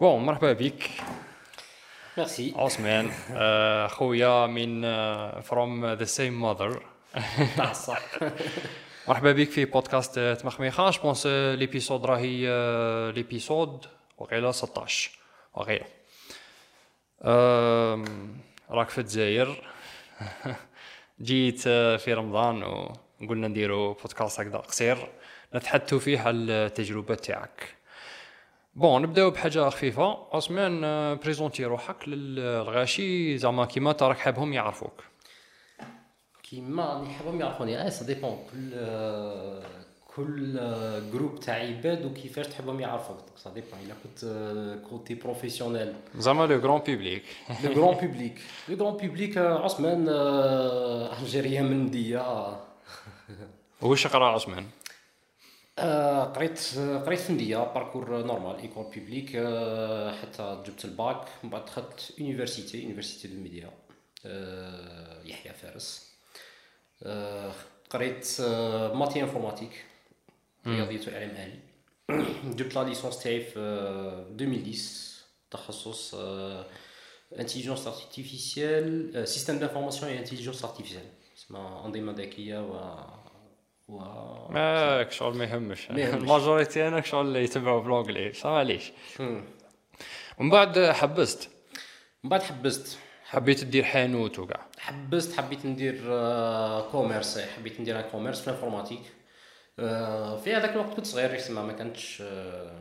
bon مرحبا بك. ميرسي عثمان آه، خويا من from the same mother تاع الصح مرحبا بك في بودكاست تمخميخة. je pense l'épisode راهي l'épisode وقيله 16 وقيله راك في الجزائر. جيت آه، في رمضان وقلنا نديرو بودكاست هكذا قصير. نتحدثوا فيه على التجربة تاعك. bon نبداو بحاجه خفيفه عثمان présenter روحك للغاشي زعما كيما انت راك حابهم يعرفوك كيما راني حابهم يعرفوني آه ça dépend كل كل groupe تاع عباد وكيفاش تحبهم يعرفوك ça dépend الا كنت côté professionnel زعما le grand public le grand public le grand public عثمان آه، الجيريا من نديه واش قرا عثمان آه، قريت آه، قريت في نديه parcours normal école publique آه، حتى جبت الباك من بعد دخلت université université de Médéa آه، يحيى فارس. آه، قريت آه، maths et informatique رياضية واعلام آلي. جبت la licence تاعي في آه، 2010 تخصص intelligence artificielle système d'information et intelligence artificielle اسمها أنظمة ذكية و و ماك شغل ما يهمش. ما. ال majorité أنا شغل اللي يتبعوا ب l'anglais معليش. ومن بعد حبست. من بعد حبست. حبيت دير حانوت وكاع. حبست حبيت ندير آه، commerce حبيت ندير un commerce في ال informatique. آه، في هذاك الوقت كنت صغير يسمى ما كنتش آه،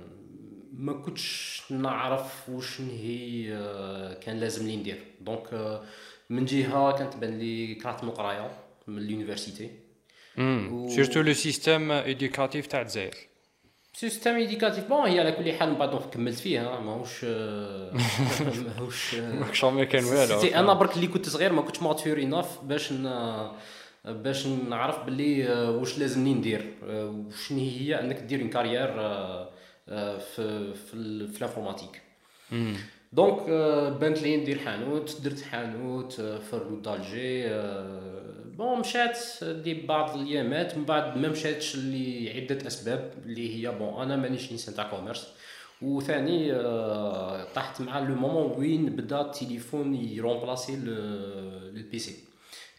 ما كنتش نعرف واش هي آه، كان لازم لي ندير. donc آه، من جهة كانت تبان لي كرهت من القرايه من ال université. و- surtout le système éducatif تاع الجزائر سيستم ايديكاتيف بون هي على كل حال من بعد كملت فيها ماهوش ماهوش آه، ماك شغل ما كان والو أنا برك اللي كنت صغير ما كنتش mature enough باش ن... باش نعرف باللي واش لازمني ندير وشنو هي انك دير une carrière في في, في ال informatique مم. donc بانت لي ندير حانوت درت حانوت في ال route d'Alger bon مشات des بعض الإيامات من بعد ما مشاتش لعده أسباب اللي هي bon أنا مانيش إنسان تاع commerce. وثاني آه، طحت مع le moment وين بدا التليفون ي remplacer ال PC.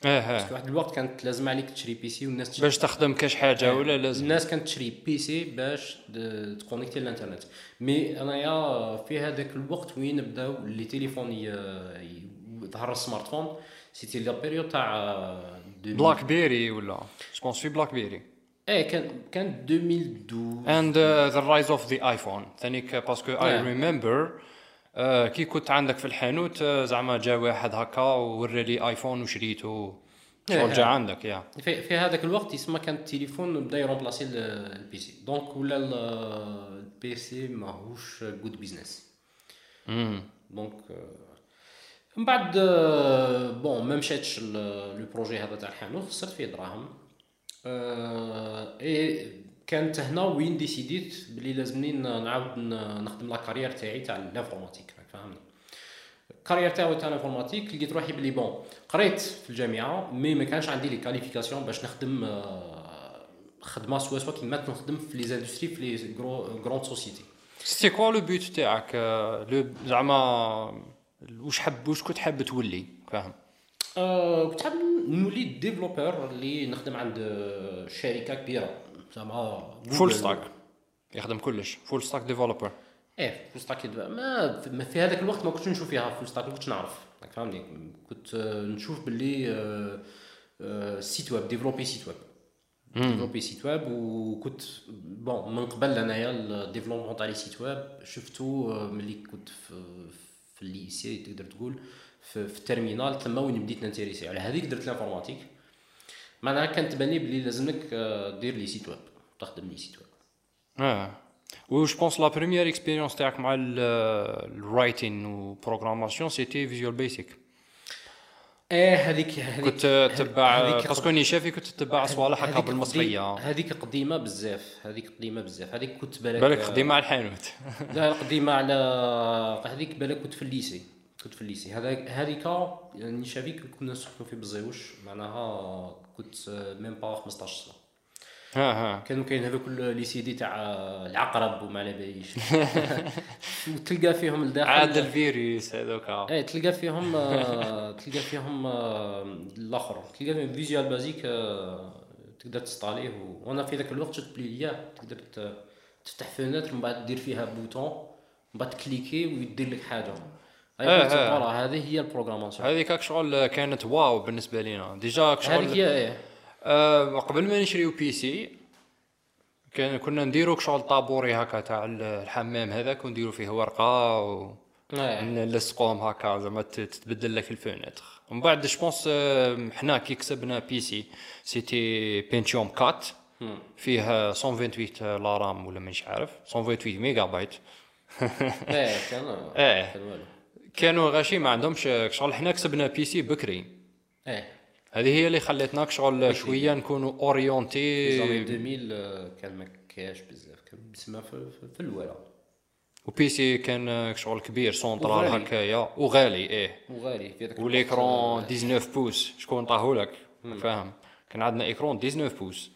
آه parce que آه واحد الوقت كانت لازم عليك تشري PC والناس تشري باش تخدم كاش حاجة ولا لازم؟ الناس كانت تشري PC باش ت connecter للإنترنت. mais أنايا في هذاك الوقت وين بداو les ي- ظهر ال smartphone. c'était la période تاع 2000 BlackBerry ولا je pense في BlackBerry إيه كان كان 2012 and uh, the rise of the iPhone. ثانيك parce que remember uh, كي كنت عندك في الحانوت زعما جا واحد هكا وورى l'iPhone وشريته شغل. جا عندك يا في, في هذاك الوقت يسمى كان التليفون بدا ي remplacer ال- ال PC donc ولا ال- ال PC ماهوش good business. donc من بعد آه، bon ما مشاتش le projet هذا تاع الحانوت خسرت فيه دراهم. آه، إي كانت هنا وين décidé ت بلي لازمني نعاود نخدم la carrière تاعي تاع ال informatique راك فاهمني؟ ال carrière تاعي تاع ال informatique لقيت روحي بلي bon قريت في الجامعة mais ما كانش عندي les qualifications باش نخدم آه، خدمة سوا سوا كيما نخدم في les industries في les grandes sociétés c'était quoi le but تاعك؟ le زعما واش حب واش كنت حاب تولي؟ فاهم. آه، كنت حاب نولي developer اللي نخدم عند شركة كبيرة. زعما full. stack يخدم كلش. full stack developer إيه full stack ما في هذاك الوقت ما كنتش نشوف فيها full stack ما كنتش نعرف. راك فهمني كنت آه، نشوف باللي site web développer site web développer site web وكنت bon من قبل أنايا ال développement تاع les sites web شفتو آه، ملي كنت في ال lycée تقدر تقول في, في ال terminale تما وين بديت ن intéresser. على هذيك درت ال informatique. معناها كانت تبان لي بلي لازمك آه، دير les sites web تخدم les sites web. آه. و je pense la première expérience تاعك مع ال writing و programmation c'était Visual Basic إيه هذيك هذيك كنت تتبع parce que اني شافي كنت تتبع صوالح هكا بالمصريه هذيك قديمة بزاف هذيك قديمة بزاف هذيك كنت بالك بالك خديمه على الحانوت. لا قديمه على هذيك بالك كنت في ال lycée كنت في ال lycée. هذيك يعني شافيك كنا نسكنوا في بزيوش معناها كنت même pas 15 سنة. كانوا كاين هذوك les CD تاع العقرب وما على باليش. وتلقى فيهم لداخل عاد الفيروس هذوك. إيه تلقى فيهم آه، تلقى فيهم آه، الآخر. تلقى فيهم Visual Basic آه، تقدر ت installer يه و- وأنا في ذاك الوقت شفت بلي تقدر تفتح fenêtre من بعد دير فيها bouton من بعد ت cliquer ويدير لك حاجة. إيه، اي إيه. voilà هذه هي ال programmation. هذيك شغل كانت waouh بالنسبة لينا. déjà هذيك شغل هي إيه. آه قبل ما نشريو PC كان كنا نديرو شغل طابوري هكا تاع الحمام هذاك ونديرو فيه ورقة و إيه. نلصقوهم هكا زعما تتبدل لك ال fenêtre ومن بعد je pense حنا كي كسبنا PC c'était Pentium 4 مم. فيه 128 la RAM ولا مانيش عارف. 128 ميجا بايت إيه كان إيه. كان والو. كانوا غاشي ما عندهمش شغل. حنا كسبنا PC بكري. إيه. هذه هي اللي خلتنا شغل شوية نكونوا في orienté 2000 آه، كان ما كاش بزاف. كان بسمها في, في, الولا. و PC كان شغل كبير. سونترال. هكايا. وغالي إيه. وغالي. في ذاك و l'écran 19 pouces. شكون طاهولك فاهم. كان عندنا écran 19 pouces.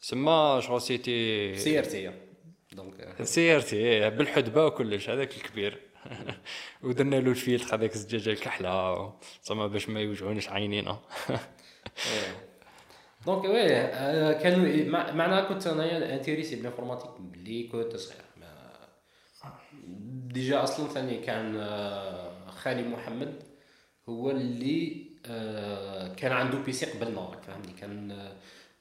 سما شغل c'était سيرتي donc آه، سيرتي إيه، بالحدبة وكلش. هذاك الكبير. ودرنا له الفيلتر هذاك الزجاجة الكحلة زعما باش ما يوجعونيش عينينا. donc oui آه، كانوا مع- معناها كنت انايا intéressé بال informatique ملي كنت صغير déjà أصلا ثاني كان آه، خالي محمد هو اللي آه، كان عنده PC قبلنا فهمني كان آه،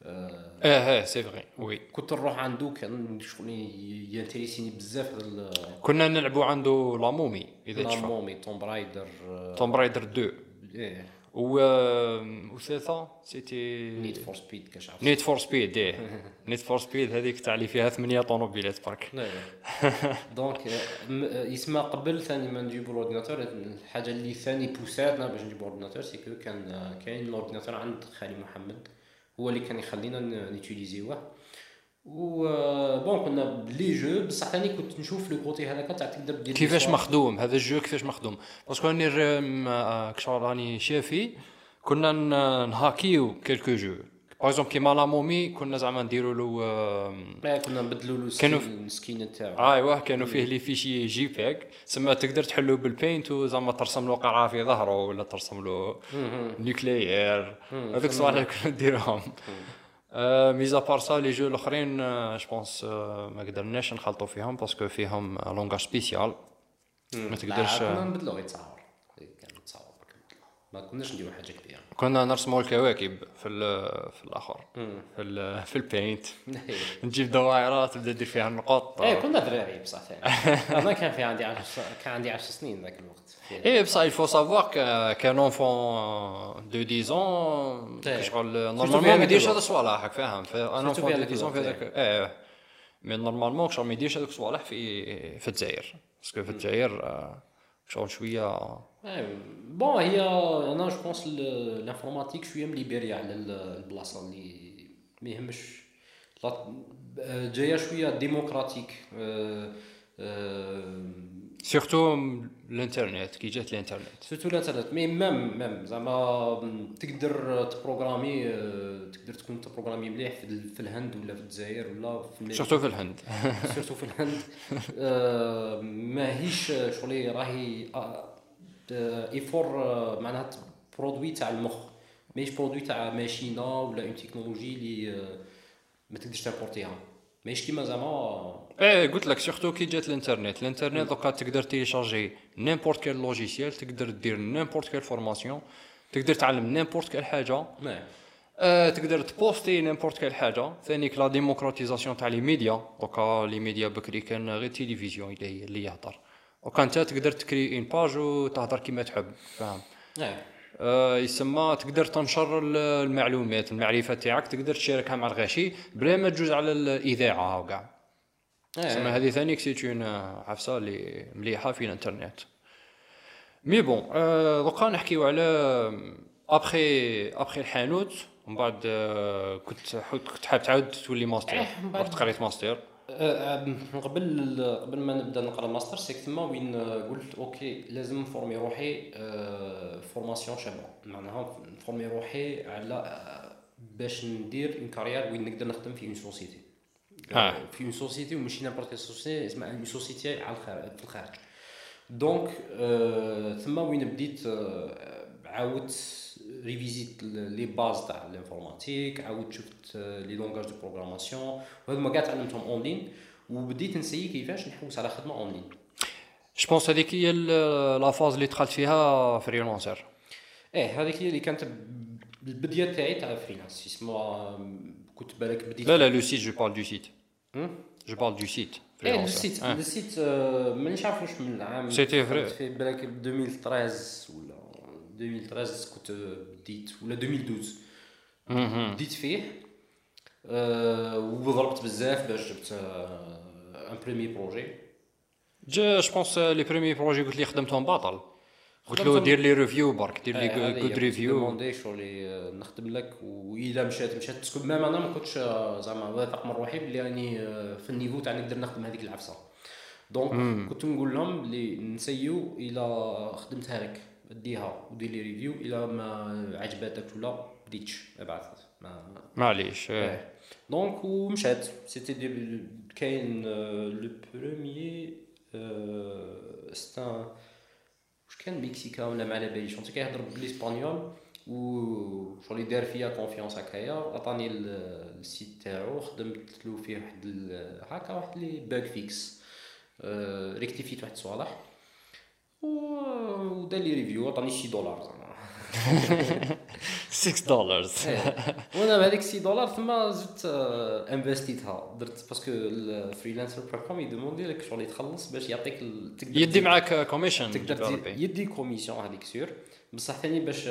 آه آه c'est vrai oui كنت نروح عنده كان شغل ي intéresser ني بزاف هذا كنا نلعبوا عنده La Momie إذا تشفى. normalement Tomb Raider آه، Tomb Raider 2 إيه. و وثالثه c'était Need for Speed كاش عرفت. Need for Speed إيه. Need for Speed هذيك تاع اللي فيها ثمانية طوموبيلات برك. لا لا. donc آه، م- آه، يسمى قبل ثاني ما نجيبوا ال ordinateur الحاجة اللي ثاني pousser اتنا باش نجيبوا ال ordinateur c'est que كان آه، كاين ال ordinateur عند خالي محمد. هو اللي كان يخلينا ن utiliser يوه و آه، bon كنا les jeux بصح ثاني كنت نشوف le côté هذاك تاع تقدر دير كيفاش مخدوم هذا ال jeu كيفاش مخدوم. parce que راني ر- كشغل راني شافي كنا ن hacker يو quelques jeux. par exemple كيما La Momie كنا زعما نديرو له لا كنا نبدلوا له كانوا ال skin تاعو أيوه كانوا فيه les fichiers JPEG تسمى تقدر تحلو بال Paint وزعما ترسم له قرعه في ظهره ولا ترسم له nucléaire هذوك الصوالح كنا نديرهم. آه، mais à part ça les jeux الاخرين je pense ما قدرناش نخلطوا فيهم parce que فيهم langage spécial ما تقدرش لا، كنا نبدلوا غير تصاور نبدلوا. ما كناش نديروا حاجة كبيرة. كنا نرسموا الكواكب في في الآخر في ال- في البينت. نجيب دوائرات تبدا دير فيها النقط إيه كنا دراري بصح. أنا كان في عندي 10 كان عندي 10 سنين ذاك الوقت. إيه بصح il faut savoir qu'un enfant de 10 ans إيه. شغل في نورمالمون ما يديرش. هذا الصوالح فاهم؟ ان Surtout enfant في de هذاك 10 ans في هذاك إيه. مي نورمالمون شغل ما يديرش هذوك الصوالح في في الجزائر. باسكو في الجزائر آه، شغل شوية إيه، bon هي أنا je pense ال informatique شوية مليبيري على ال- البلاصه اللي ما يهمش جاية شوية آه، surtout الانترنت كي جات الانترنت surtout الانترنت mais même même زعما تقدر تبروغرامي تقدر تكون تبروغرامي مليح في ال- في الهند ولا في الجزائر ولا في. surtout في الهند surtout في الهند ماهيش شغلي راهي effort معناها produit تاع المخ. ماهيش produit تاع ماشينة ولا une technologie اللي آه، ما تقدرش تابورتيها ماهيش كيما زعما إيه قلت لك surtout كي جات الانترنت. الانترنت دوكا تقدر تيشارجي n'importe quel logiciel تقدر دير n'importe quelle formation تقدر تعلم n'importe quelle حاجة. آه تقدر تبوستي n'importe quelle حاجة. ثانيك la démocratisation تاع les médias دوكا les médias بكري كان غير تيليفزيون اللي اللي يهضر. دوكا انت تقدر تكري une page وتهضر كيما تحب فاهم؟ إيه. آه يسمى تقدر تنشر ال- المعلومات المعرفة تاعك تقدر تشاركها مع الغاشي بلا ما تجوز على الإذاعة وكاع تسمى إيه. هذه ثاني c'est une عفسه اللي مليحة في الإنترنت. mais bon آه، دوكا نحكيو على ابخي ابخي الحانوت ومن بعد آه، كنت كنت حاب تعاود تولي ماستر إيه، من رحت قريت ماستر. آه، آه، قبل قبل ما نبدأ نقرأ master c'est que تما وين آه، قلت أوكي لازم نفورمي روحي formation شابه معناها نفورمي روحي على باش ندير une carrière وين نقدر نخدم في une société آه. في une société وماشي n'importe société اسمها une société على الخارج في الخارج. donc ثم وين بديت عاودت ريفيزيت les bases تاع ال informatique عاودت شفت les langages de programmation وهذوما كاع تعلمتهم en ligne وبديت نسيي كيفاش نحوس على خدمه en ligne je pense هذيك هي la phase اللي دخلت فيها Freelancer إيه هذيك هي اللي كانت البديه تاعي تاع freelance اسمها كنت بالك بديت لا لا لو سيت جو بارل دو سيت؟ جو بارل دو سيت إيه ال site ال site آه، مانيش عارف واش من العام. كنت في بالك 2013 ولا 2013 كنت بديت ولا 2012 بديت فيه وضربت بزاف باش جبت un premier projet je pense les premiers projets قلت لي خدمتهم باطل قلت له دير لي review برك دير لي هي، review دوموندي شغل نخدم لك واذا مشات مشات parce que même أنا ما كنتش زعما واثق من روحي بلي راني في ال niveau تاع نقدر نخدم هذيك العفسه donc كنت نقول لهم بلي نسيو إلى خدمتها لك ديها ودير لي review إلى ما عجباتك ولا بديتش أبعث. ما معليش. إيه. دونك ومشات. سيتي دي كاين لو بروميي ستا واش كان مكسيكا ولا ما على باليش؟ كنت كيهضر بالإسبانيول و شغل دار فيا كونفيونس هكايا. عطاني ال- السيت تاعو خدمت له فيه واحد هكا واحد لي باغ فيكس ريكتيفيت واحد الصوالح. ودار لي ريفيو عطاني 6 دولار زعما 6 دولار وأنا بهذيك 6 دولار ثم زدت انفستيتها درت parce que ال Freelancer بروجرام يدوموندي لك شغل يتخلص باش يعطيك تقدر يدي معاك commission تقدر يدي commission هذيك sûr بصح ثاني باش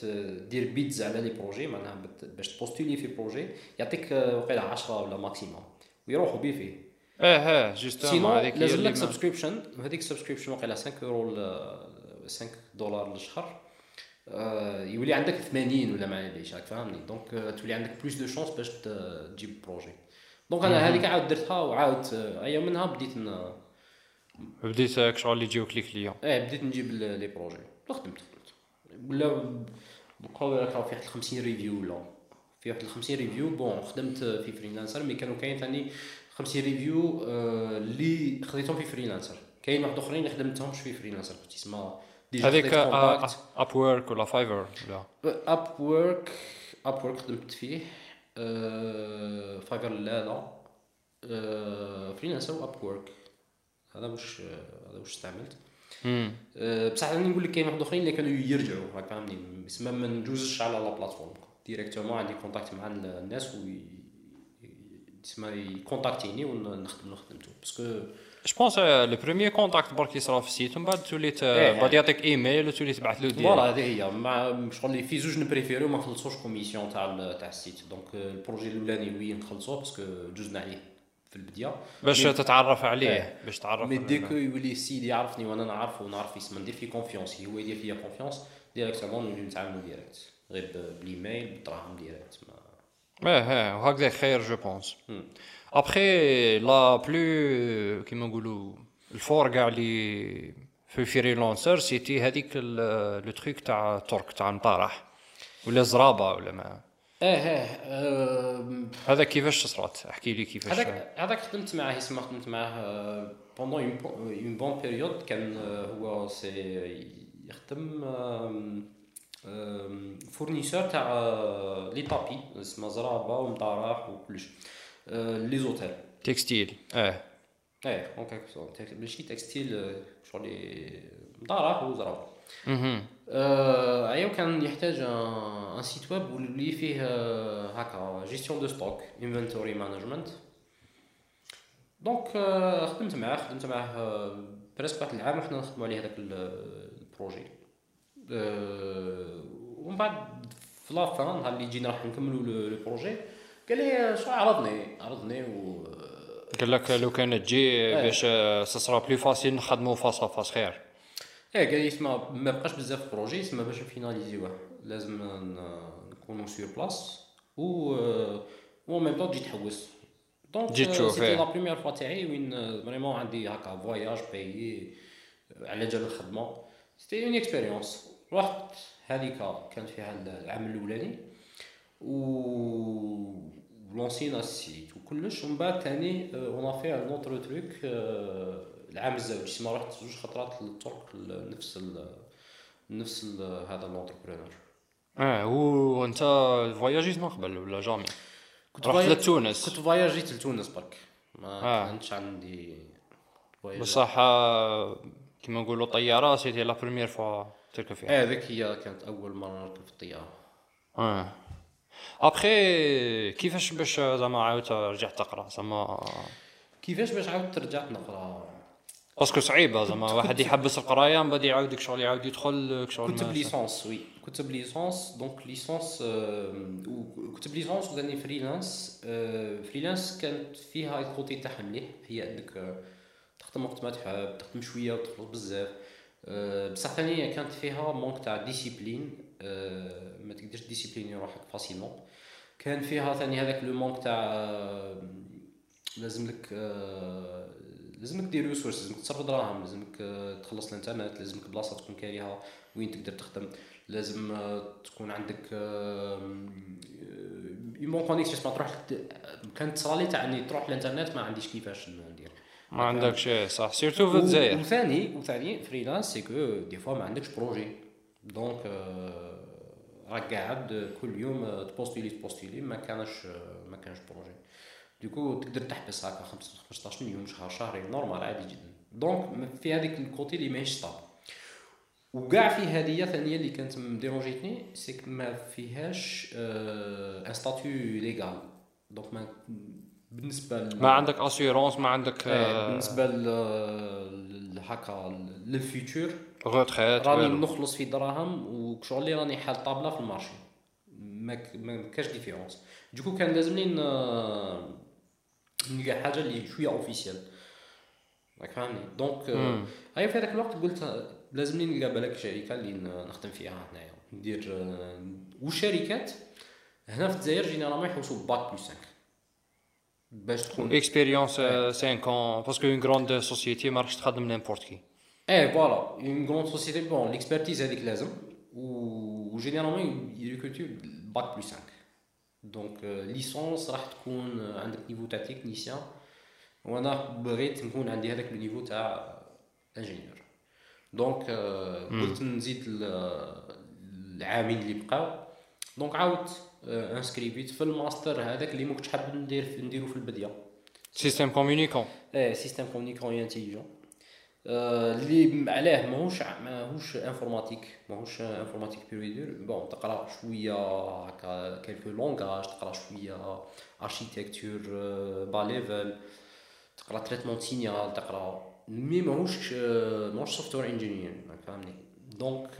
تدير bids على les projets معناها باش تبوستولي في projet يعطيك وقيلا 10 ولا maximum ويروحوا بيه فيه آه آه justement sinon هذيك لازم لك subscription وهذيك ال subscription وقيلا 5 يورو ل- 5 دولار للشهر يولي عندك 80 ولا ما عليش راك فاهمني؟ donc آه، تولي عندك plus de chances باش تجيب projet donc أنا هذيك عاود درتها وعاود أيام منها بديت ن... بديت شغل اللي يجيوك les clients إيه بديت نجيب les projets خدمت خدمت. ولا بقاو راك في واحد 50 review ولا في واحد 50 review bon خدمت في Freelancer mais كانوا كاين ثاني 50 review آه، اللي خديتهم في Freelancer. كاين واحد آخرين اللي خدمتهم في Freelancer كنت déjà هذيك Upwork ولا Fiverr ولا Upwork Upwork خدمت فيه. Fiverr لا لا. Freelancer و Upwork هذا واش هذا واش استعملت. أه، بصح راني نقول لك كاين واحد آخرين اللي كانوا يرجعوا راك فاهمني تسمى ما ندوزش على la plateforme. directement عندي contact مع الناس و تسمى يكونتاكتيني ونخدم له خدمته parce que je pense le premier contact برك يصرا في ال site ومن بعد تولي إيه. بعد يعطيك ايميل وتولي تبعث له voilà هذه هي مع شغل اللي في زوج نبريفيرو ما نخلصوش commission تاع تاع ال site donc ال projet الاولاني oui نخلصوه parce que جوزنا عليه في البدايه باش تتعرف عليه إيه. باش تعرف mais dès que يولي السيد يعرفني وأنا نعرفه ونعرف يسمى ندير فيه confiance هو يدير فيا confiance directement نولي نتعاملوا direct غير بالايميل بالدراهم ديريكت ما آه آه وهكذا خير جو بونس. ابخي لا بلو كيما نقولوا الفور كاع اللي في فريلانسر سيتي هذيك ال- لو تروك تاع ترك تاع المطارح ولا زرابه ولا ما آه آه هذا كيفاش صرات احكي لي كيفاش هذاك هذاك خدمت معاه يسمى خدمت معاه بوندون اون بون بيريود كان هو c'est يخدم fournisseur تاع les tapis اسمها زرابه ومطارح وكلش les outils textiles آه إيه en quelque sorte ماشي textile شغل مطارح وزرابه. آه، ايوا كان يحتاج un site web واللي فيه هكا gestion de stock inventory management donc خدمت معاه خدمت معاه آه، presque واحد العام وحنا نخدموا عليه هذاك ال- ال projet آه، ومن بعد في la fin نهار اللي جينا راح نكملوا le projet قال لي شو عرضني عرضني و قال لك لو كان تجي. باش ça sera plus facile نخدمو face à face خير إيه قال لي اسمع ما بقاش بزاف projet اسمع باش نفيناليزيوه لازم نكونوا sur place و و même temps تجي تحوس donc تجي تشوف، c'était. la première fois تاعي وين vraiment عندي هكا voyage payé على جال الخدمه c'était une expérience رحت هذيك كانت فيها العام الأولاني و لونسينا ال site وكلش ومن بعد ثاني on fait un autre truc العام الزوجي تما رحت زوج خطرات للترك نفس ال نفس ال هذا ال entrepreneur آه وانت فواياجيت من قبل ولا jamais كنت رحت لتونس. كنت فواياجيت لتونس برك. ما آه. كانش عندي بصح آه، كيما نقولوا طيارة c'était la première fois تركب فيها. آه ذيك هي كانت أول مرة نركب في الطيارة. آه. أبخي كيفاش باش زعما عاود رجعت تقرأ؟ زعما كيفاش باش عاودت ترجع نقرأ؟ parce que صعيبة زعما واحد يحبس القراية من بعد يعاود شغل يعاود يدخل شغل كنت ب licence oui. كنت ب licence donc licence آه، و- كنت ب licence وداني freelance آه، freelance كانت فيها ال côté تاعها مليح. هي انك آه، تخدم وقت ما تحب تخدم شوية وتخلص بزاف. بصح ثاني كانت فيها manque تاع discipline آه، ما تقدرش discipliner روحك facilement كان فيها ثاني هذاك le manque تاع آه، لازم لك لازمك دير ressources لازمك تصرف دراهم لازمك تخلص الانترنت لازمك بلاصة تكون كاريها وين تقدر تخدم. لازم تكون عندك même connexion ما تروح كانت تصرالي تاع إني تروح الانترنت ما عنديش كيفاش ما عندكش صح surtout في الجزائر وثاني وثاني freelance c'est que des fois ما عندكش projet donc راك قاعد كل يوم تبوستيلي تبوستيلي ما كانش ما كانش projet donc تقدر تحبس هكا خمس- 15 يوم شهر شهرين normal عادي جدا donc في هذيك ال côté اللي ماهيش stable وكاع في هذه ثانية اللي كانت مديرونجيتني c'est ما فيهاش un statut légal donc ما بالنسبة ل- ما عندك assurance ما عندك آه، بالنسبة ل ل- هكا لل future. retraite راني نخلص في دراهم وشغل راني حال طابلة في ال marché. ما كاش différence donc كان لازمني ن- نلقى حاجة اللي شوية officielle راك فاهمني donc آه، هاي في هذاك الوقت قلت آه، لازمني نلقى بالك شركة اللي نخدم فيها هنايا. ندير آه، والشركات هنا في الجزائر généralement يحوسوا bac plus 5 باش تكون expérience 5 ans parce que une grande société ما راكش تخدم n'importe qui إيه voilà une grande société bon l'expertise هذيك لازم و généralement يريكروتيو bac plus 5 donc licence راح تكون آه، عندك niveau تاع technicien وأنا بغيت نكون عندي هذاك le niveau تاع ingénieur donc آه، قلت نزيد ال- العامين اللي بقاو donc عاودت آه، انسكريبيت في الماستر هذاك اللي ما كنتش حاب ندير نديرو في البديه système communicant et système communicant intelligent اللي علاه ماهوش ماهوش informatique ماهوش informatique pur et dur bon تقرا شوية هكا quelques langages تقرا شوية architecture bas level تقرا traitement signal تقرا mais ماهوش ماهوش software engineer فهمني؟ donc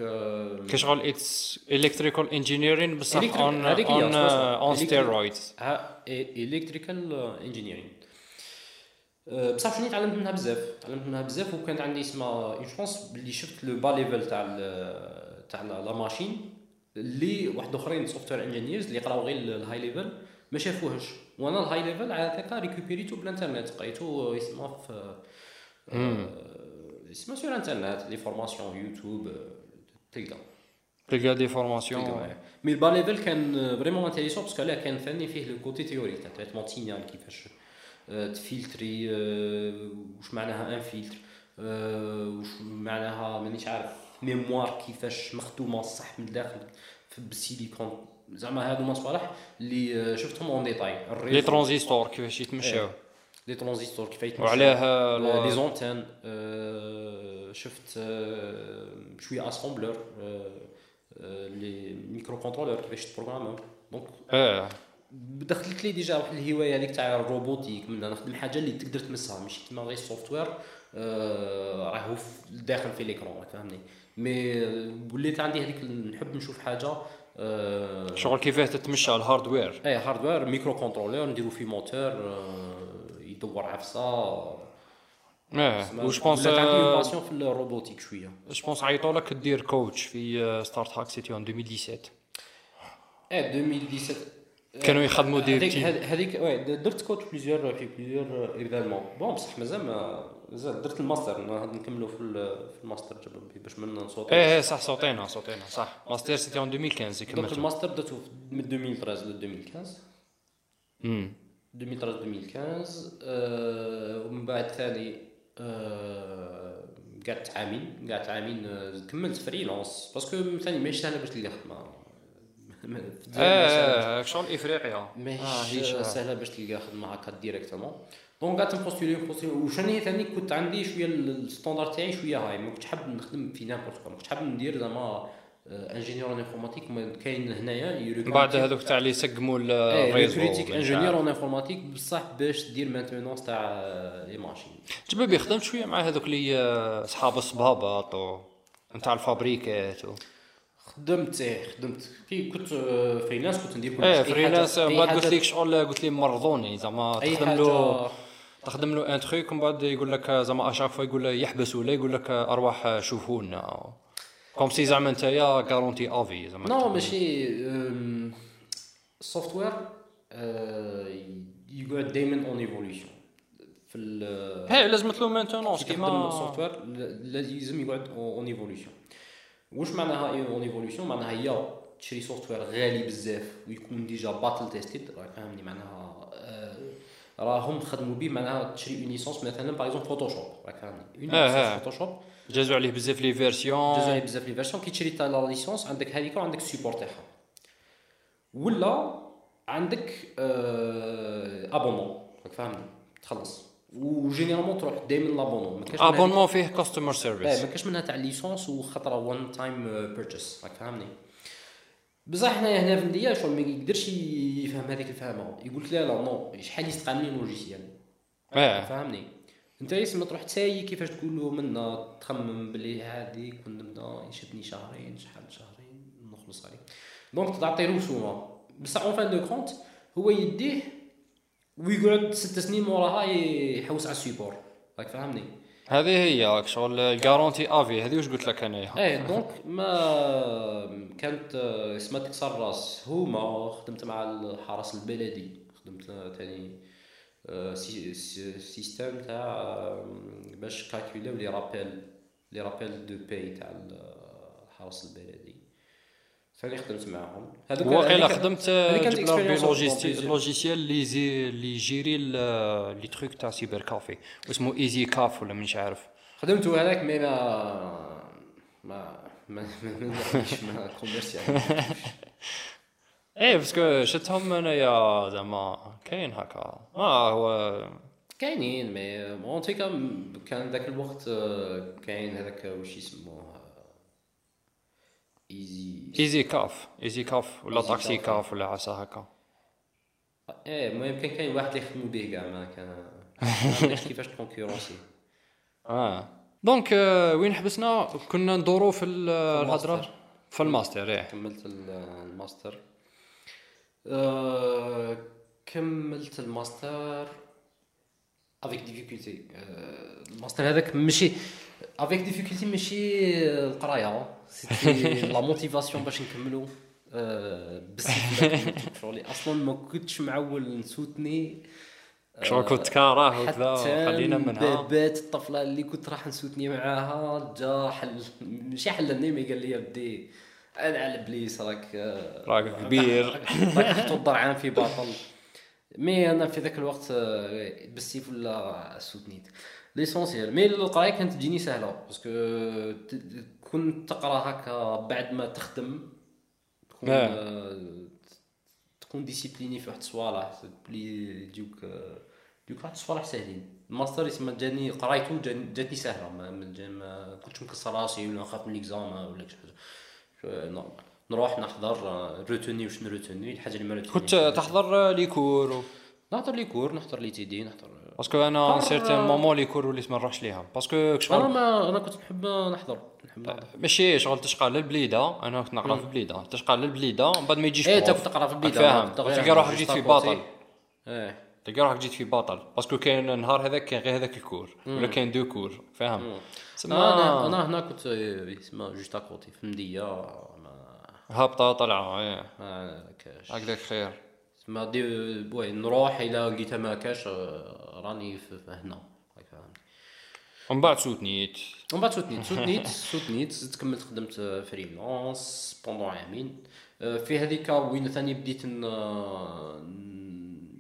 كشغل it's electrical engineering بصح on on. on steroids electrical engineering بصح شنو تعلمت منها بزاف تعلمت منها بزاف وكانت عندي اسمها une chance باللي شفت le bas level تاع تاع la machine اللي واحد اخرين software engineers اللي قراو غير ال high level ما شافوهش وأنا ال high level هذاك ريكوبيريتو بالانترنت قريتو يسمى في آه، يسمى sur internet les formations يوتيوب آه، تلقى تلقى des formations mais ال bas level كان vraiment intéressant parce que لا كان ثاني فيه le côté théorique تاع traitement signal كيفاش آه، تفلتري آه، واش معناها un filtre آه، واش معناها مانيش عارف mémoire كيفاش مخدومه صح من الداخل في بالسيليكون زعما هادو مصالح اللي آه، شفتهم en détail les transistors كيفاش يتمشاو les transistors كيف يتمشوا وعلاه les antennes آه، شفت آه، شوية assembleur les microcontrôleurs كيفاش تبروغرامهم donc آه دخلت لي déjà واحد الهواية هذيك تاع ال robotique من نخدم حاجة اللي تقدر تمسها ماشي كيما غير ال software آه، راهو داخل في l'écran راك فاهمني. mais وليت عندي هذيك نحب نشوف حاجة آه، شغل كيفاه تتمشى ال hardware اي hardware microcontrôleur نديرو فيه موتور آه، يدور عفسه آه وش je pense ولات عندي passion في ال robotique شوية. je pense عيطوا لك دير coach في ستارت هاك c'était en 2017 إيه 2017 كانوا يخدموا دي هذيك. هذيك oui درت كوتش plusieurs في plusieurs événements bon بصح مازال ما زاد درت الماستر نكملوا في في الماستر باش من نسوت إيه إيه صح سوتينا سوتينا صح. master c'était en 2015 درت كملت الماستر درته من 2013 ل 2015 امم 2013 2015 آه، ومن بعد ثاني آه، قعدت عامين قعدت عامين آه، كملت freelance. parce que ثاني ماهيش سهله باش تلقى خدمة. إيه شغل إفريقيا. ماهيش هيش- سهلة باش تلقى خدمة هكا directement. donc قعدت نبوستيلي نبوستيلي وشني ثاني؟ كنت عندي شوية ال standard تاعي شوية هاي. ما كنتش حاب نخدم في n'importe quoi ما كنتش حاب ندير زعما ingénieur en informatique كاين هنايا من بعد هذوك تاع اللي يسقموا إيه الريزو. كريتيك انجينيور. اون انفورماتيك بصح باش دير مانتونونس تاع لي ماشين جبابي خدمت شوية مع هذوك اللي آه، أصحاب الصبابط نتاع الفابريكات و خدمت إيه خدمت. كي كنت فريلانس كنت ندير كل إيه شيء. فريلانس من بعد قلت لك شغل قلت لي مرضوني زعما تخدم له تخدم له ان تخيك ومن بعد يقول لك زعما اشاك فوا يقول له يحبس ولا يقول لك أرواح شوفوا لنا comme si زعما نتايا garantie à vie زعما non ماشي ال software يقعد دائما en évolution في ال هي لازم له كي تخدم كيما ال software لازم يقعد en évolution واش معناها en évolution معناها هي تشري software غالي بزاف ويكون déjà battle tested راك فاهمني معناها راهم خدموا به معناها تشري une licence مثلا par exemple فوتوشوب راك فاهمني une. licence فوتوشوب جازوا عليه بزاف les versions. بزاف les versions. كي تشري تاع la licence عندك هذيك وعندك ال support تاعها. ولا عندك آه abonnement راك فاهمني؟ تخلص. و généralement تروح دائما l'abonnement abonnement فيه customer آه service ما كاش منها تاع licence وخطرة one time purchase راك فاهمني؟ بصح حنايا هنا في لانديا شغل ما يقدرش يفهم هذيك الفهمة. يقول لك لا لا non شحال يستقام le logiciel؟ آه فهمني انت يسمى تروح تساي كيفاش تقول له منا تخمم بلي هذه كنت نبدا يشدني شهرين شحال شهرين نخلص عليه دونك تعطي رسومه بصح اون فان دو كونت هو يديه ويقعد ست سنين موراها يحوس على السيبور. راك فاهمني؟ هذه هي شغل الجارونتي افي هذه واش قلت لك أنايا؟ إيه دونك ما كانت اسمها تكسر راس هما خدمت مع الحرس البلدي. خدمت ثاني système تاع آه، باش calculer les rappels les rappels de paie تاع الحرس البلدي ثاني خدمت معاهم هذوك واقيلا خدمت جبنا ربي logiciel اللي زي اللي يجيري les trucs تاع cyber café واسمه Easy Caf ولا مانيش عارف خدمت هذاك mais ما ما ما ما commercial إيه باسكو شفتهم انايا زعما كاين هكا ما هو كاينين مي اون توكا كان ذاك الوقت كاين هذاك واش يسموه ايزي ايزي كاف ايزي كاف ولا تاكسي. كاف ولا عسى هكا إيه المهم كان كاين واحد اللي يخدموا به كاع ما كان كيفاش تكونكورونسي آه دونك وين حبسنا كنا ندورو في. الهضره في الماستر إيه كملت ال- الماستر آه، كملت الماستر. افيك ديفيكولتي الماستر هذاك ماشي افيك ديفيكولتي ماشي القراية سيتي لا موتيفاسيون باش نكملو. آه، بزاف شغلي. أصلا ما كنتش معول نسوتني. شغل كنت كاره وكذا خلينا منها. بات الطفلة اللي كنت راح نسوتني معاها جا حل ماشي حلني مي قال لي بدي على بليس راك آه، راك كبير. راك تضر عام في باطل. مي أنا في ذاك الوقت آه، بالسيف ولا سوتنيت ليسونسيال مي القراية كانت تجيني سهلة باسكو كنت تقرا هكا بعد ما تخدم تكون آه. آه، تكون ديسيبليني في واحد الصوالح. بلي يجيوك يجيوك واحد الصوالح ساهلين. الماستر يسمى جاني قرايته جاتني سهلة ما, كنتش مكسر راسي ولا نخاف من ليكزامان ولا شي حاجة. نروح نحضر روتوني وش نروتوني؟ الحاجة اللي ما كنت تحضر les cours و- نحضر les cours نحضر les TD نحضر parce que أنا certains moments les cours وليت ما نروحش ليها. parce que أنا شغل ما أنا كنت نحب نحضر نحب نحضر. ماشي شغل تشقى للبليدة. أنا كنت نقرأ في البليدة. تشقى للبليدة من بعد ما يجيش إيه prof. انت كنت تقرأ في البدايه فاهم تلقى روحك جيت في باطل. إيه. تلقى روحك جيت في باطل. parce que كاين النهار هذاك كاين غير هذاك ال cours ولا كاين deux cours فاهم؟ أنا أنا هنا كنت اسمه جوست اكوتي في المديه ما هابطة طلعة إيه. ما كاش. هكذاك خير. ما دي بوي نروح إلى لقيتها ما كاش آه، راني هنا. فاهمني ومن بعد سوتنيت ومن بعد سوتنيت سوتنيت سوتنيت زدت كملت خدمت فريلانس بوندون عامين آه، في هذيك وين ثاني بديت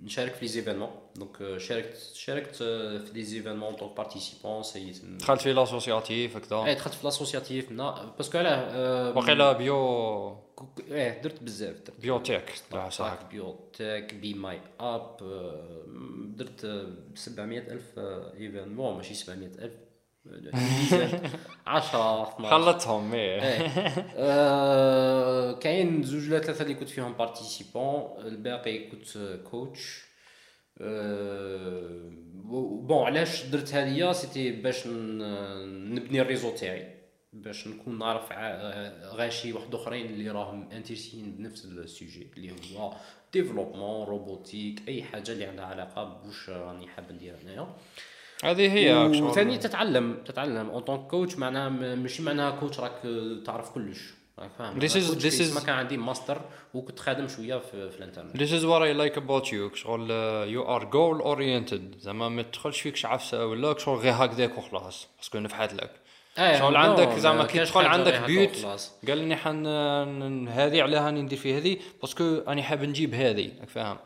نشارك في لي زيفينمون دونك شاركت شاركت في لي زيفينمون طونك بارتيسيبون سيت دخلت في لاسوسياتيف هكذا اي دخلت في لاسوسياتيف باسكو علاه وقيلا بيو إيه درت بزاف درت بيوتيك صح بيوتيك بي ماي اب درت 700 الف ايفينمون ماشي 700 الف 10 12 خلطهم إيه. آه، كاين زوج ولا ثلاثة اللي كنت فيهم بارتيسيبون الباقي كنت coach bon علاش درت هذه؟ c'était باش نبني ال réseau تاعي باش نكون نعرف غاشي واحد أخرين اللي راهم intéressés بنفس ال sujet اللي هو développement robotique أي حاجة اللي عندها علاقة بوش راني حاب ندير هنايا هذه هي وثاني تتعلم تتعلم. en tant que coach معناها ماشي معناها coach راك تعرف كلش. فاهم؟ This is- this is- ما كان عندي ماستر وكنت خادم شوية في, في الانترنت. This is what I like about you شغل you are goal oriented. زعما ما تدخلش فيك عفسة ولا شغل غير هكذاك وخلاص باسكو نفحت لك. إيه، شغل عندك ما زعما كي تدخل عندك بيوت. قال لي حن هذه عليها راني ندير في هذه باسكو راني حاب نجيب هذه. فاهم.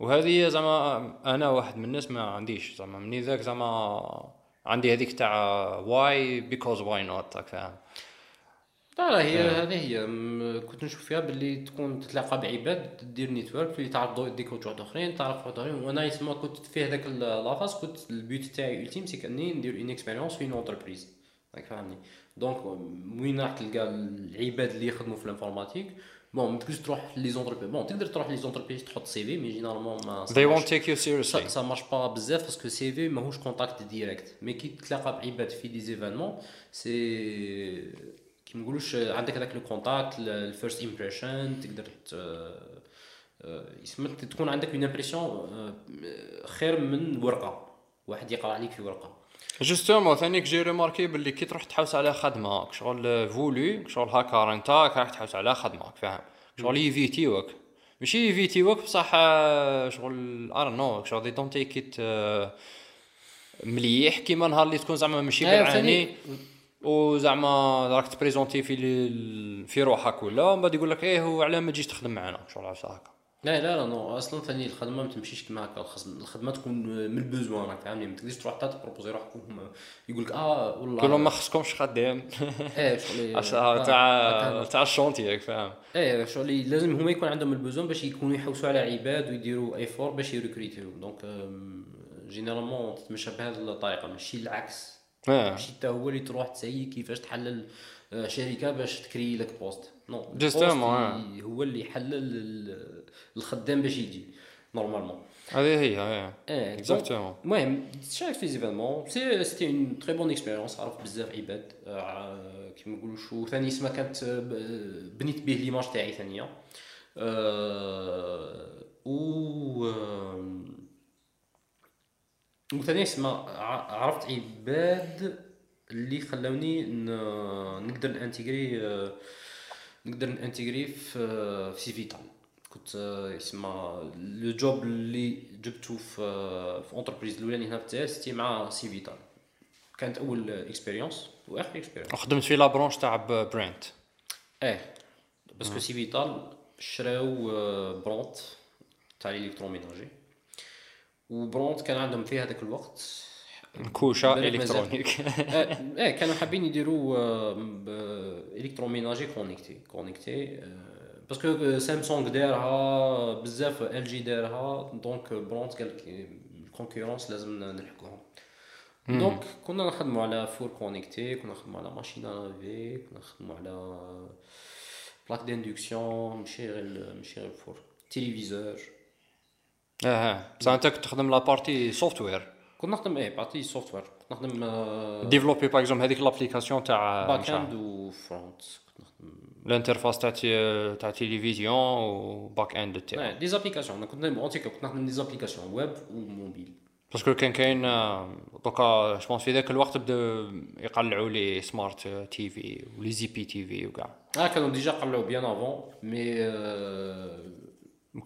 وهذه زعما أنا واحد من الناس ما عنديش زعما مني ذاك زعما عندي هذيك تاع واي بيكوز واي نوت فاهم؟ لا لا هي هذه هي. كنت نشوف فيها باللي تكون تتلاقى بعباد دير network des coachs واحد أخرين تعرف واحد أخرين. وأنا يسمى كنت في هذاك la phase كنت ال but تاعي ultime c'est quand ندير une expérience في une entreprise راك فاهمني؟ donc وين راح تلقى العباد اللي يخدموا في l'informatique؟ bon ما تقدرش تروح les entreprises bon تقدر تروح les entreprises تحط CV mais généralement ما they won't take you seriously. ça marche pas بزاف parce que CV ماهوش contact direct mais كي تلاقى بعباد في des événements سي كي نقولوش عندك هذاك لو كونتاكت الفيرست امبريشن تقدر يسمى تكون عندك اون امبريسيون خير من ورقه واحد يقرا عليك في ورقه جوستومون ثانيك جي ريماركي باللي كي تروح تحوس على خدمه شغل فولي شغل هاكا انت راح تحوس على خدمه فاهم شغل يفيتيوك ماشي يفيتيوك بصح شغل ار نو شغل دي دونت تيك ات مليح كيما نهار اللي تكون زعما ماشي بالعاني ثاني- وزعما راك ت présenter في في روحك ولا من بعد يقول لك إيه هو علاه ما تجيش تخدم معنا شغل هكا لا لا لا non أصلا ثاني الخدمة ما تمشيش كيما هكا. الخدمة تكون من ال besoin راك فاهمني؟ ما تقدرش تروح حتى ت proposer روحك وهم يقول لك آه والله. كلهم ما خصكمش خدام. إيه شغل تاع تاع ال chantier راك فاهم. إيه شغل لازم هما يكون عندهم ال besoin باش يكونوا يحوسوا على عباد ويديروا effort باش ي recruter donc généralement تتمشى بهذه الطريقة. ماشي العكس. آه. ماشي انت هو اللي تروح ت essayer كيفاش تحلل آه، شركة باش تكري لك poste non. ي- هو اللي يحلل ال- الخدام باش يجي normalement هذه هي إيه exactement المهم شاركت في événements c'est c'était une très bonne expérience عرفت بزاف عباد. آه، كيما نقولوا شو ثاني اسمها كانت آه، بنيت به l'image تاعي ثانية. آه، و وثاني اسمها ع- عرفت عباد اللي خلوني ن- نقدر ن intégrer نقدر ن intégrer في في Cevital كنت آه، يسمى le job اللي جبته في آه، في entreprise الاولاني هنا في الجزائر c'était مع Cevital كانت أول expérience وآخر expérience خدمت في la branche تاع Brandt إيه. parce que Cevital شراو آه، Brandt تاع l'électroménager. و Brandt كان عندهم في هذاك الوقت كوشة بالك مازال. électronique. آه، إيه كانوا حابين يديروا électroménager connecté connecté parce que Samsung دارها بزاف LG دارها donc Brandt قال لك la concurrence لازم نلحقوهم donc كنا نخدموا على four connecté كنا نخدموا على machine à laver كنا نخدموا على plaque d'induction ماشي غير ماشي غير ال four téléviseur آه بصح أنت كنت تخدم la partie software كنا نخدم إيه partie software كنت نخدم آه، développer par exemple هذيك l'application تاع back-end و front كنت نخدم l'interface تاع تي- تاع télévision و back-end تاعو des applications أنا كنت en tout cas كنت نخدم des applications web و mobile parce que كان كاين آه، دوكا جوبونس في ذاك الوقت بداو يقلعوا les smart TV و les IPTV وكاع آه كانوا déjà قلعوا bien avant mais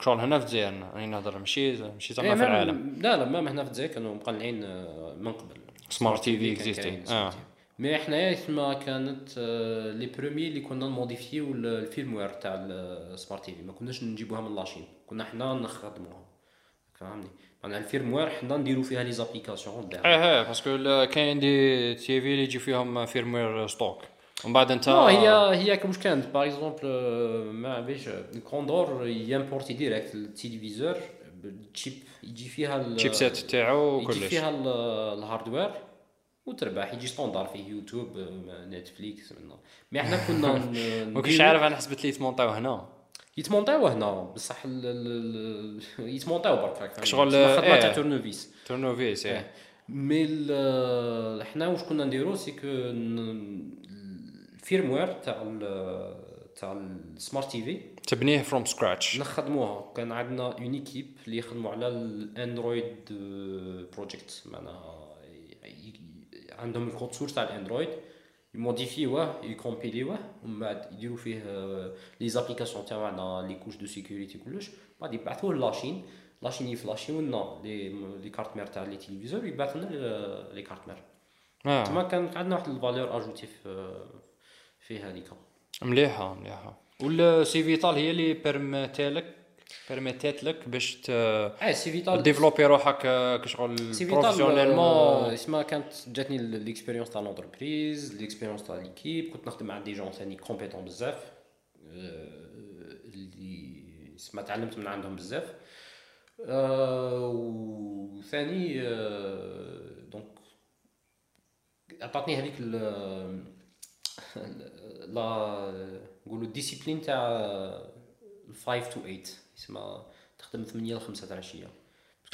شغل هنا في الجزائر راني نهضر ماشي ماشي إيه، زعما في العالم. لا لا même هنا في الجزائر كانوا مقلعين آه، من قبل. smart TV existait آه. mais حنايا تما كانت آه، les premiers اللي كنا ن modifier ال- ال firmware تاع ال smart TV ما كناش نجيبوها من la Chine كنا حنا نخدموها. فهمني معناها ال firmware حنا نديرو فيها les applications آه آه parce que كاين des TV اللي يجي فيهم firmware stock ومن بعد انت non هي هي واش كانت par exemple ما بيش Condor ي importer direct ال téléviseur بال chip يجي فيها ال- ال chipset تاعو يجي وكلش فيها ال- ال hardware وتربح يجي standard فيه يوتيوب آه، Netflix mais حنا كنا ما كنتش عارف أنا حسبت لي يتمونطاو هنا يتمونطاو هنا بصح يتمونطاو برك؟ شغل، تسمى خدمه إيه. تاع tournevis tournevis إيه. إيه mais حنا واش كنا نديرو c'est que ال firmware تاع تاع ال smart TV تبنيه from scratch نخدموها. كان عندنا une équipe اللي يخدموا على ال Android project معناها عندهم ال code source تاع ال Android يموديفيوه يكومبيليوه ومن بعد يديروا فيه les applications تاعنا les couches de sécurité كلش. بعد يبعثوه la Chine la Chine يفلاشيو لنا les les cartes mères تاع les téléviseurs يبعث لنا les cartes mères آه. تما كان عندنا واحد ال valeur ajoutée في في هذيك مليحة مليحة. وال Cevital هي اللي بيرميتالك بيرميتات لك باش ت آه Cevital développer روحك آه، كشغل c'est professionnellement اسمها كانت جاتني l'expérience تاع l'entreprise l'expérience تاع l'équipe كنت نخدم مع des gens ثاني compétents بزاف آه، اللي اسمها تعلمت من عندهم بزاف. آه، وثاني آه، donc عطاتني هذيك لا نقولوا ال discipline تاع 5 to 8 اسمها تخدم 8 ل 5 تاع العشية.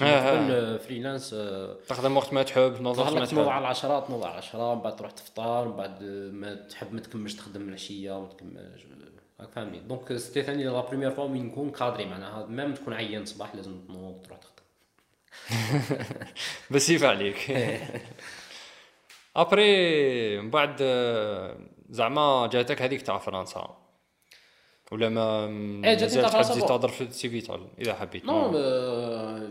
آه، آه. قبل freelance آه، تخدم وقت ما تحب تنوض وقت ما لك تنوض على تحب العشرة تنوض على العشرة من بعد تروح تفطر من بعد ما تحب ما تكملش تخدم العشية ما تكملش. راك فاهمني؟ donc c'était ثاني la première fois وين نكون cadré معناها même تكون عيان الصباح لازم تنوض تروح تخدم. بس عليك. après من بعد آه، زعما جاتك هذيك تاع فرنسا. ولا ما إيه، جاتني تاع فرنسا تزيد bon. تهضر في ال Cevital إذا حبيت. non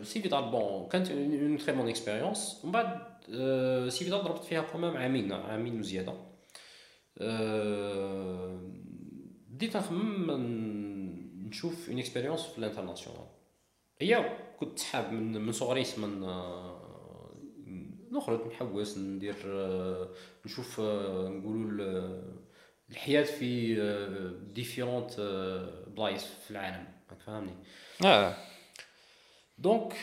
Cevital bon كانت une très bonne expérience ومن بعد آه، Cevital ضربت فيها quand même عامين عامين وزيادة آه، بديت نخمم نشوف une expérience في ال international هي كنت حاب من من صغري من نخرج نحوس ندير آه، نشوف آه، نقولوا ال- الحياة في différentes بلايص في العالم. فاهمني؟ آه. donc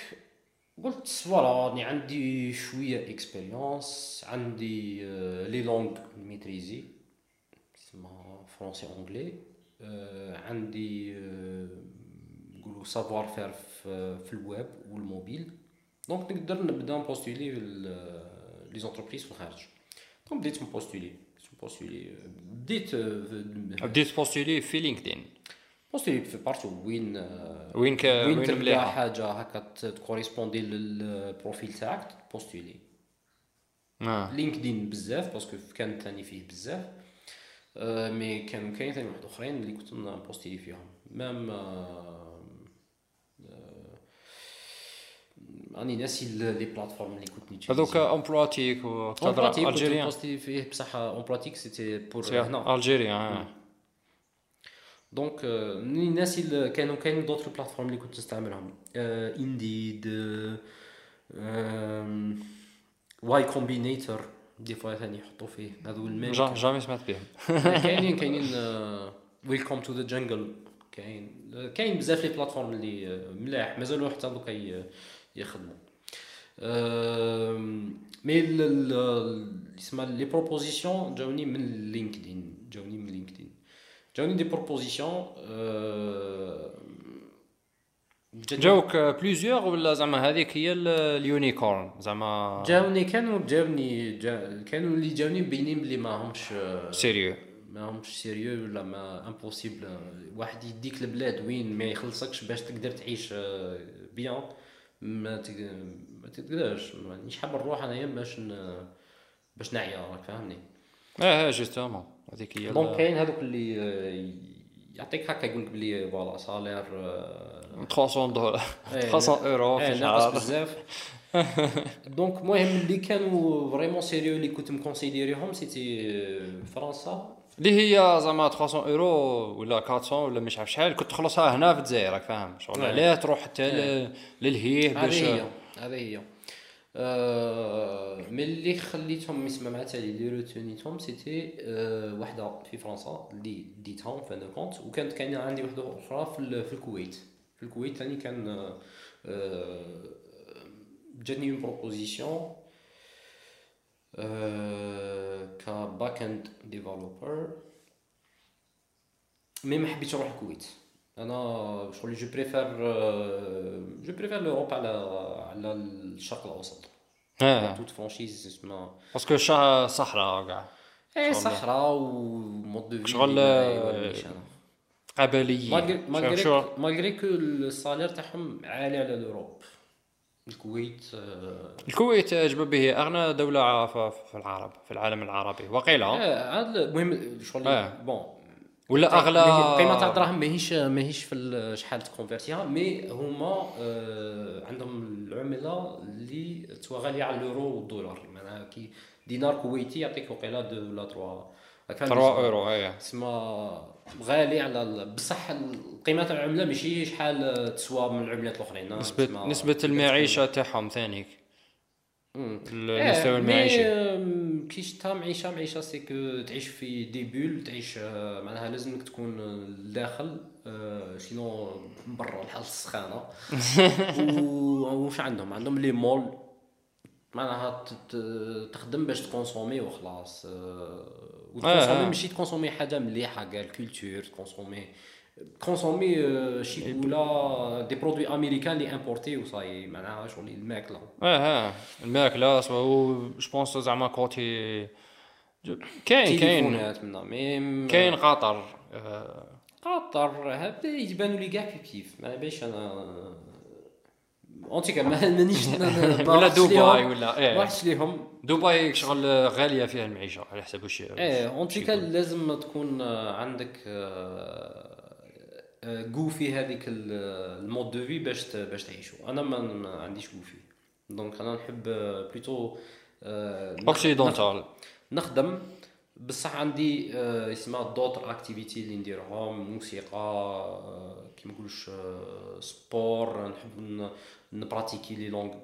قلت voilà راني عندي شوية expérience عندي آه، les langues maîtrisées تسمى français anglais آه، عندي آه، نقولوا savoir-faire في في ال web وال mobile donc نقدر نبدأ ن postuler les entreprises في الخارج. donc بديت ن postuler. بديت ن postuler. بديت آه، بديت postuler في LinkedIn postuler في partout وين آه، وين ك وين وين تلقى مليحة؟ حاجة هكا ت correspondre لل profil تاعك postuler آه. LinkedIn بزاف parce que كان ثاني فيه بزاف. آه، mais كانوا كاين ثاني واحد أخرين اللي كنت ن poster فيهم. même آه، آه، راني ناسي ال- les plateformes اللي كنت ن utiliser هذوك Emploitic وتهضر اون كنت algérien poster فيه بصح en pratique c'était pour ici هنا algérien آه. donc آه، راني ناسي ال- كانوا كاين d'autres plateformes اللي كنت نستعملهم Indeed Y Combinator des fois ثاني يحطوا فيه هذو ال même ja- jamais سمعت بهم كاينين كاينين Welcome to the Jungle كاين كاين بزاف les plateformes اللي آه، ملاح مازالوا حتى دوكا ي- يخدموا. mais اسمها les propositions جاوني من LinkedIn جاوني من LinkedIn. جاوني des propositions جاوك plusieurs ولا زعما هذيك هي ال- ال unicorn زعما جاوني كانوا جاوني جا كانوا اللي جاوني مبينين بلي ما همش آه، sérieux ما همش sérieux ولا ما impossible واحد يديك البلاد وين ما يخلصكش باش تقدر تعيش آه، bien ما تق- ما تقدرش. مانيش حاب نروح انايا باش ن... باش نعيا راك فاهمني؟ آه آه justement. هذيك هي donc كاين هذوك اللي آه، يعطيك هكا يقول لك بلي voilà salaire آه، 300 دولار. إيه، 300 اورو في إيه ناقص الشهر بزاف. donc المهم اللي كانوا vraiment sérieux اللي كنت مكونسيديريهم c'était فرنسا. اللي هي زعما 300 اورو ولا 400 ولا مش عارف شحال كنت تخلصها هنا في الجزائر راك فاهم. شغل نعم. علاه تروح حتى ل- للهيه باش هذه هي هذه هي. آه، من اللي خليتهم يسمى مع تالي اللي روتونيتهم c'était آه، وحده في فرنسا اللي ديتها fin de compte وكانت كاينة عندي وحدة أخرى في, ال- في الكويت. في الكويت ثاني كان آه، جاتني une proposition ك backend developer mais ما حبيتش نروح الكويت. أنا شغل je préfère je préfère l'Europe على على الشرق الأوسط. آه. toute franchise اسمها. parce que صحراء كاع إيه صحراء و mode de vie شغل، آه، قبليين malgré que ال salaire تاعهم عالي على ال Europe. الكويت آه، الكويت اجب به. أغنى دولة في العرب في العالم العربي. وقيل آه، عاد المهم شغل آه. bon. ولا اغلى القيمه تاع الدراهم ماهيش ماهيش في ال- شحال ت convertir ها mais هما آه، عندهم العملة اللي توا غاليه على اليورو والدولار. معناها كي دينار كويتي يعطيك وقيلة deux ولا trois. 3 اورو اي تسمى غالي على بصح قيمة العملة ماشي شحال تسوى من العملات الأخرين نسبة تسمى- نسبة المعيشة تاعهم ثاني مم. المستوى إيه، المعيشي كي شتا معيشة معيشة c'est que تعيش في des bulles تعيش آه، معناها لازمك تكون لداخل آه، sinon من برا الحال السخانة. وش عندهم؟ عندهم les malls معناها تخدم باش تكونسومي وخلاص آه، وتكونسومي. ماشي تكونسومي حاجة مليحه كاع ال culture ت consommer ت consommer آه، شي ولا des produits américains اللي importés و ça y est معناها شغل الماكله آه آه الماكلة سوا جو بونس زعما كوتي كاين كاين كاين قطر قطر هذا يبانوا لي كاع كيف كيف ما باش أنا اونتيكا ما مانيش ولا دبي ولا ما إيه رحتش ليهم دبي شغل غالية فيها المعيشة على حسب وش إيه اونتيكا لازم تكون آه، عندك جو في هذيك ال- ال mode de vie باش باش تعيشوا أنا ما عنديش جو في. donc أنا نحب plutôt occidental نخدم. بصح عندي آه، اسمها d'autres activités اللي نديرهم موسيقى آه، كيما نقولوش آه، sport. نحب ن pratiquer les langues. آه،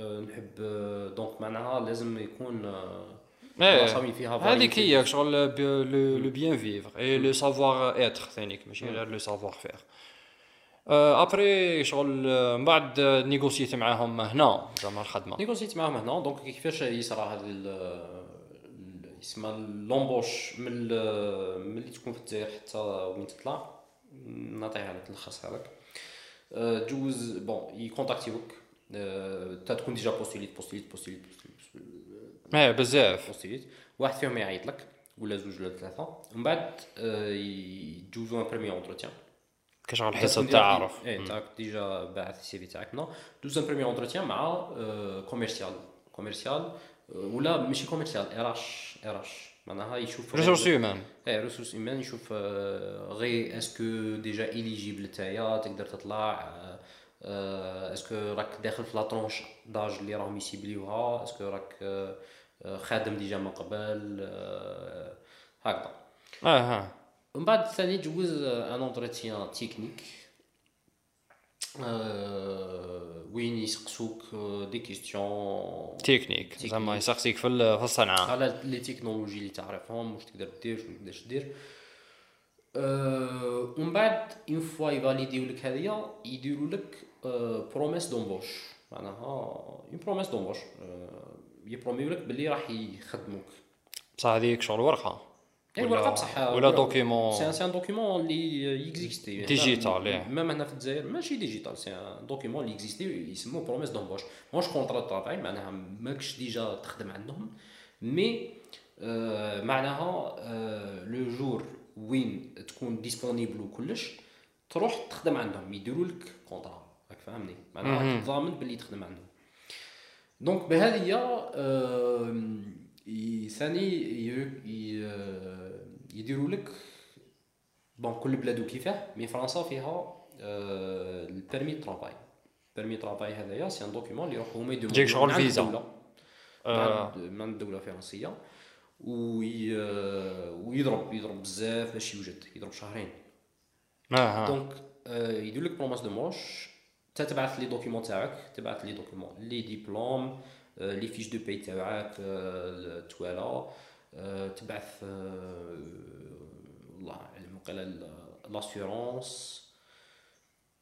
نحب آه، donc معناها لازم يكون وين فيها هذيك. هي شغل le bien vivre et le savoir être ثانيك ماشي غير le savoir faire après شغل من بعد négocier ت معاهم هنا زعما الخدمة. négocier ت معاهم هنا donc كيفاش يصرى هذا اسمها l'embauche من اللي تكون في الجزائر حتى وين تطلع. نعطيها لك نلخصها لك. تجوز bon ي contacter وك تا تكون ديجا بوستيليت بوستيليت بوستيليت إيه بزاف. بوستيليت. واحد فيهم يعيط لك ولا زوج ولا ثلاثة. ومن بعد آه، يجوزوا un premier entretien كشغل انت حصه تكون déjà- التعارف إيه تاعك déjà باعث ال CV تاعك. هنا دوز un premier entretien مع commercial commercial ولا ماشي commercial RH RH معناها يشوف ressources humaines إيه ressources humaines يشوف آه، غي est-ce que déjà éligible تاعيا تقدر تطلع آه، آه، est-ce que راك داخل في la tranche d'âge اللي راهم ي cibler وها est-ce que راك خادم déjà من قبل هكذا آه ها ومن بعد ثاني تجوز un entretien technique وين يسقسوك des questions techniques. زعما يسقسيك في ال- في الصنعه على les technologies اللي تعرفهم واش تقدر دير شنو تقدرش دير ومن بعد une fois ي valider و لك هذيا يديروا لك promesse d'embauche معناها une promesse d'embauche ي promettre و لك باللي راح يخدموك. بصح هذيك شغل ورقة. اي ولا- ورقه بصح ولا document c'est c'est un document اللي ي exister digital، إيه. même هنا في الجزائر ماشي digital c'est un document اللي ي exister يسموه promesse d'embauche ماهوش contrat travail معناها ماكش déjà تخدم عندهم. mais آه معناها آه le jour وين تكون disponible وكلش تروح تخدم عندهم. يديروا لك contrat فاهمني معناها تضامن باللي تخدم عندهم donc بهذه آه، ي- ثاني ي- ي- آه، يديروا لك bon كل بلاد وكيفاه mais فرنسا فيها آه، ال permis travail permis travail هذايا c'est un document اللي يروحوا هما يديروا جايك شغل من عند فيزا. الدولة. من آه. عند- من عند الدولة الفرنسية. oui... ويضرب يضرب بزاف باش يوجد يضرب شهرين. أها donc آه، يدير لك promesse d'embauche انت تبعث les documents تاعك تبعث les documents les diplômes آه، les fiches de paie تاعك آه، التوالا آه، تبعث آه، الله يعلم وقيلا l'assurance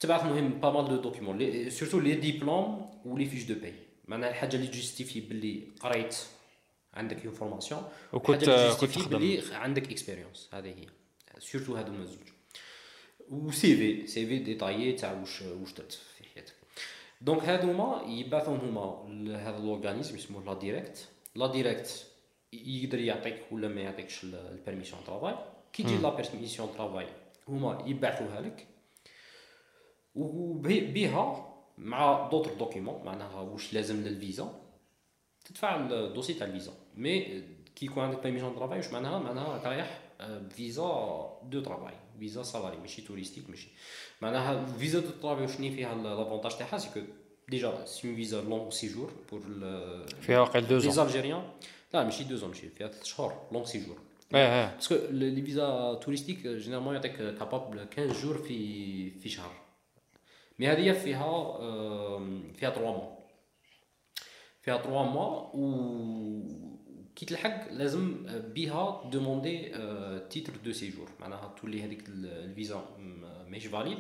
تبعث مهم pas mal de documents surtout les diplômes و les fiches de paie معناها الحاجة اللي ت justifier باللي قريت عندك une formation وكنت الحاجة اللي كنت ت justifier تخدم باللي عندك expérience هذه هي surtout هادو هما زوج و CV CV détaillé تاع واش واش درت في حياتك donc هادوما يبعثون هما لهذا ال organisme يسموه la Direccte la Direccte يقدر يعطيك ولا ما يعطيكش ال permission travail كي تجي la permission travail هما يبعثوها لك وبها مع d'autres documents معناها واش لازم للفيزا تدفع ال dossier تاع الفيزا. mais كي يكون عندك permission travail واش معناها؟ معناها رايح ب visa de travail visa salarié ماشي touristique ماشي معناها visa de travail شنو فيها l'avantage تاعها c'est que déjà c'est un visa long séjour pour فيها واقيلا deux les Algériens لا ماشي deux ans ماشي فيها ثلاث شهور long séjour إيه إيه parce que les visas touristiques généralement يعطيك capable 15 jours في في شهر mais هذه فيها آم، فيها 3 mois فيها 3 mois و كي تلحق لازم بها demander titre de séjour معناها تولي هذيك ال- الفيزا م- ماهيش valide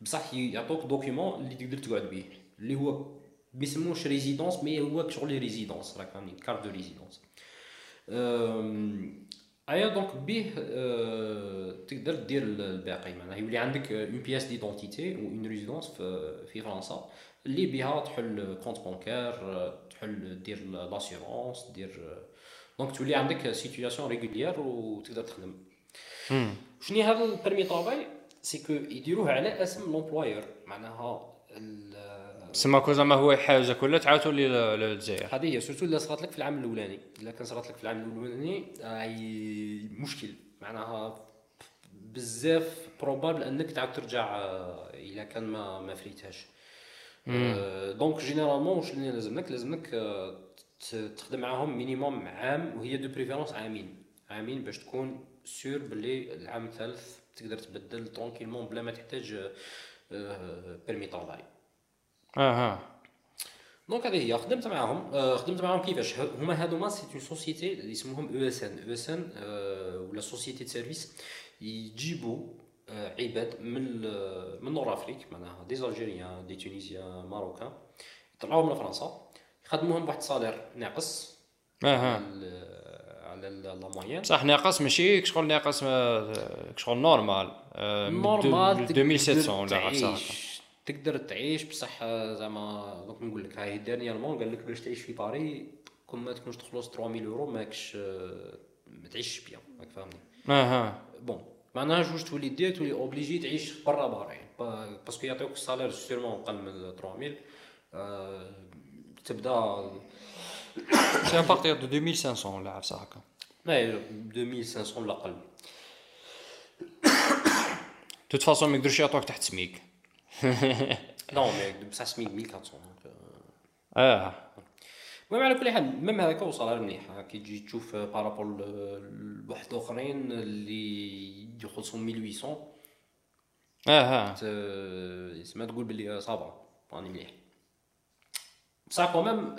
بصح يعطوك document اللي تقدر تقعد به اللي هو ما يسموش résidence mais هو شغل résidence راك فاهمني carte de résidence أم، ايا donc به أه، تقدر دير الباقي معناها يولي عندك une pièce d'identité و une résidence في في فرنسا اللي بها تحل compte bancaire تحل دير l'assurance دير donc تولي عندك situation régulière وتقدر تخدم. شنو هذا ال permis travail c'est que يديروه على اسم l'employeur معناها سما كو زعما هو حاجة كلها تعاودوا لي للجزائر. هذه هي surtout إلا صرات لك في العام الأولاني. إلا كان صرات لك في العام الأولاني راهي مشكل. معناها بزاف probable أنك تعاود ترجع آه، إلا كان ما ما فريتهاش. donc généralement واش اللي لازمك؟ لازمك آه، تخدم معاهم minimum عام وهي de préférence عامين. عامين باش تكون sûr باللي العام الثالث تقدر تبدل tranquillement بلا ما تحتاج permis travail أها. donc هذه هي خدمت معاهم آه، خدمت معاهم كيفاش؟ هما هذوما c'est une société اللي اسمهم أو اس ان أو اس ان ولا société service يجيبوا آه، عباد من من Nord Afrique معناها des Algériens des Tunisiens Marocains يطلعوهم لفرنسا. يخدموهم بواحد ال salaire ناقص أها على على la moyenne صح ناقص ماشي شغل ناقص آه، شغل normal آه، normal de- تقدر 2700 ولا تعيش. تقدر تعيش بصح آه، زعما دوك نقول لك هاي dernièrement قال لك باش تعيش في باري كون ما تكونش تخلص 3000 يورو ماكش آه، ما تعيش bien راك فاهمني؟ أها bon معناها جوج تولي دير تولي obligé تعيش برا باري pa- parce que يعطيوك ال salaire sûrement أقل من 3000 آه، تبدا c'est en partir de 2500 ولا عرفت هكا لا 2500 ولا أقل toute façon ما يقدروش يعطوك تحت SMIC non mais بصح SMIC 1400 donc آه المهم على كل حال même هذاك وصل على مليح كي تجي تشوف par rapport لواحد اخرين اللي يخلصوا 1800 أها ت- تسمى تقول باللي ça va راني مليح. بصح quand même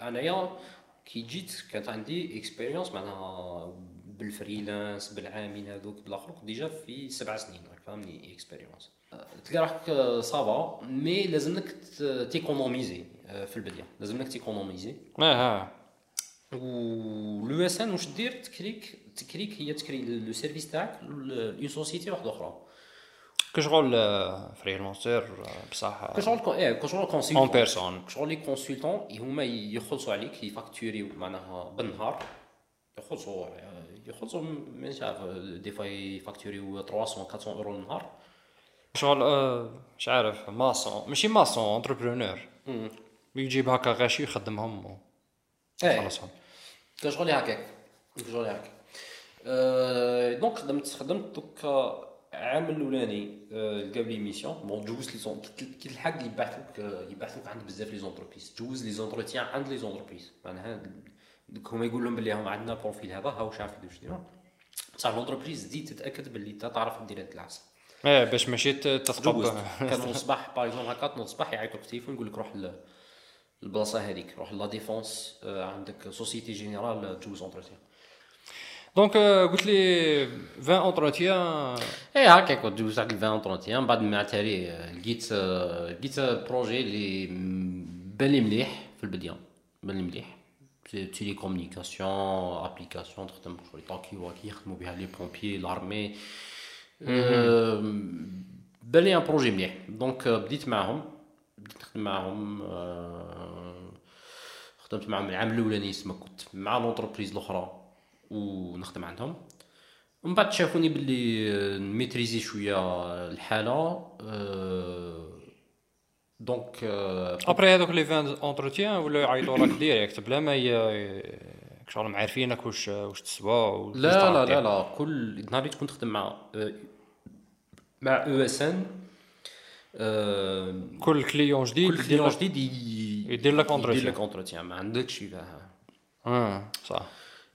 انايا كي جيت كانت عندي expérience معناها بال freelance بالعامين هذوك بالاخر déjà في سبع سنين راك فاهمني expérience تلقى روحك ça va mais لازمك t'économiser في البدايه لازمك t'économiser أها و l'OSN واش دير تكريك تكريك هي تكري le service تاعك une société واحدة أخرى كشغل freelancer بصح كشغل إيه كشغل un consultant personne شغل les consultants هما يخلصوا عليك ي facturer و معناها بالنهار يخلصوا يخلصوا مانيش عارف des fois ي facturer و 300 400 اورو النهار شغل مش عارف maçon ماشي maçon entrepreneur يجيب هكا غاشي يخدمهم وخلصهم كشغل هكاك كشغل هكاك donc خدمت خدمت دوك العام الأولاني لقى les missions bon جوز les ans كي تلحق يبعثوك يبعثوك عند بزاف les entreprises جوز les entretiens عند les entreprises معناها هما يقول لهم بلي هم عندنا profil هذا هاو عارف يدير شنو بصح l'entreprise تزيد تتأكد باللي انت تعرف دير هاد العصا إيه باش ماشي تتقبل كان الصباح par exemple هكا تنوض الصباح يعيطوا لك التليفون يقول لك روح البلاصه هذيك روح La Défense عندك Société Générale تجوز entretien donc قلت لي 20 entretiens اي هكاك كنت دوزت هاد 20 entretiens بعد ما تالي لقيت لقيت projet اللي بان لي مليح في البدايه بان لي مليح télécommunication application تخدم شغل talkie-walkie يخدموا بها les pompiers l'armée بان لي un projet مليح donc بديت معاهم بديت نخدم معاهم خدمت معاهم العام الاولاني سما كنت مع l'entreprise الاخرى ونخدم عندهم. ومن بعد شافوني باللي ن maîtriser شوية الحالة donc après هذوك les vingt entretiens ولا يعيطوا لك direct بلا ما شغل معرفينك واش واش تسوى لا لا لا لا كل نهار كنت نخدم مع مع OSN كل client جديد كل client جديد يدير لك entretien يدير لك entretien ما عندكش فيها. آه صح.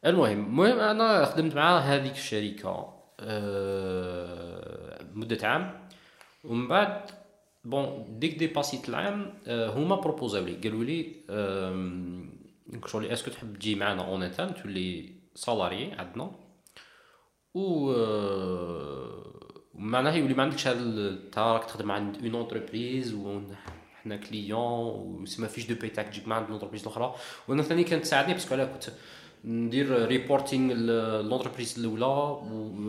المهم المهم أنا خدمت مع هذيك الشركة مدة عام. ومن بعد bon dès que passer ت العام هما proposer او لي. قالوا لي شغل est-ce que تحب تجي معنا en interne تولي salarié عندنا. و معناها يولي ما عندكش هذا راك تخدم عند une entreprise وحنا client وسما فيش deux payes تاعك تجيك مع عند ال entreprise الأخرى. وأنا ثاني كانت تساعدني parce que على كنت ندير reporting l'entreprise الأولى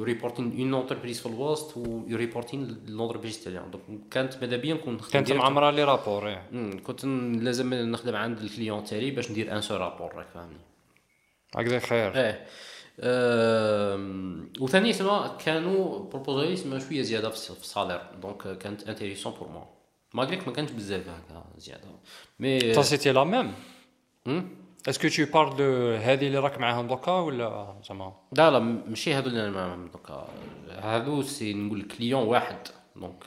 و reporting une entreprise في الوسط و reporting l'entreprise الثانية donc كانت ماذا بيا؟ نكون نخدم كانت معمرة les rapports كنت لازم نخدم عند ال client تاعي باش ندير un seul rapport راك فاهمني. هكذا خير. إيه. أه وثاني سما كانوا proposé سما شوية زيادة في ال salaire. donc كانت intéressant pour moi malgré que ما كانش بزاف هكا زيادة. mais ta c'était la même est-ce que part de هذه اللي راك معاهم دوكا ولا زعما؟ لا لا ماشي هادو اللي معاهم دوكا. هادو si نقول client واحد donc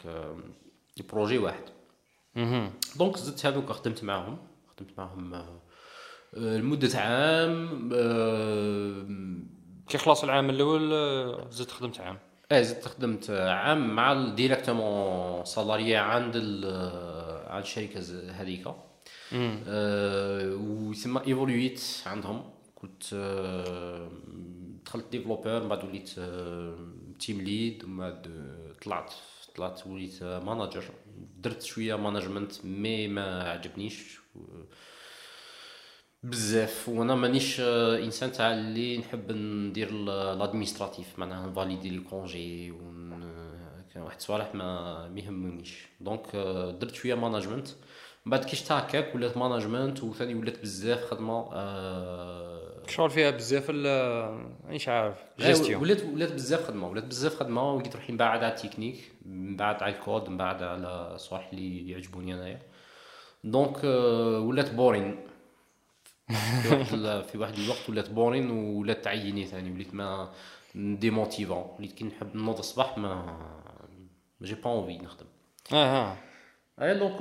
projet واحد. donc زدت هادوك خدمت معاهم. خدمت معاهم لمدة عام كي خلاص العام الأول زدت خدمت عام. إيه زدت خدمت عام مع directement salarié عند عند الشركة هذيك أه وثم évoluit عندهم. كنت أه دخلت développeur من بعد وليت team lead ومن بعد طلعت طلعت وليت manager درت شوية management mais ما عجبنيش. بزاف. وأنا مانيش إنسان تاع اللي نحب ندير l'administratif معناها ن valider les congés كان واحد الصوالح ما ميهمنيش donc درت شوية management من بعد كي شتا هكاك ولات مانجمنت وثاني ولات بزاف خدمة آه شغل فيها بزاف مانيش عارف جيستيون. ولات ولات بزاف خدمة ولات بزاف خدمة وليت روحي نبعد على التكنيك نبعد على الكود نبعد على الصوالح اللي يعجبوني أنايا. donc ولات boring. في واحد في واحد الوقت ولات boring ولات تعيني ثاني وليت ما démotivant وليت كي نحب نوض الصباح ما j'ai pas envie نخدم. آه. اي donc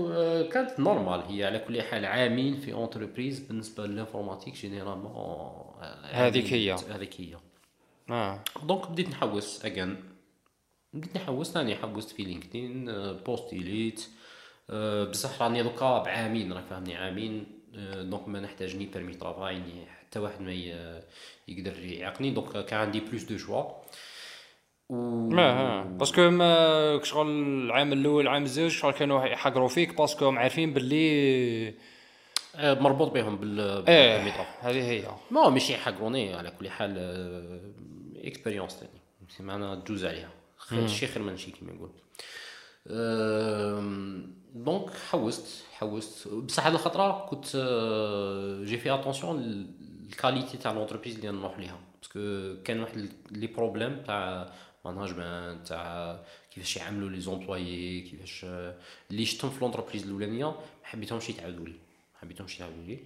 كانت normal هي على كل حال عامين في entreprise بالنسبة لل informatique généralement هذيك هي هذيك هي آه donc بديت نحوس اجان بديت نحوس ثاني حوست في لينكدين postulit بصح راني دوكا بعامين راك فاهمني عامين donc ما نحتاجني permis travail حتى واحد ما يقدر يعيقني donc كان عندي plus de choix و ما parce que ما شغل العام الأول العام الزوج شغل كانوا يحقروا فيك parce que عارفين باللي مربوط بهم بال إيه هذه هي ما ماشي يحقروني على كل حال expérience ثاني معنا تجوز عليها شي خير من شي كيما نقول donc حوست حوست بصح هذه الخطره كنت j'ai fait attention ال qualité تاع l'entreprise اللي نروح ليها parce que كان واحد les problèmes تاع management تاع كيفاش يعملوا les employés كيفاش اللي شفتهم في l'entreprise الاولانيه ما حبيتهمش يتعاودوا لي ما حبيتهمش يتعاودوا لي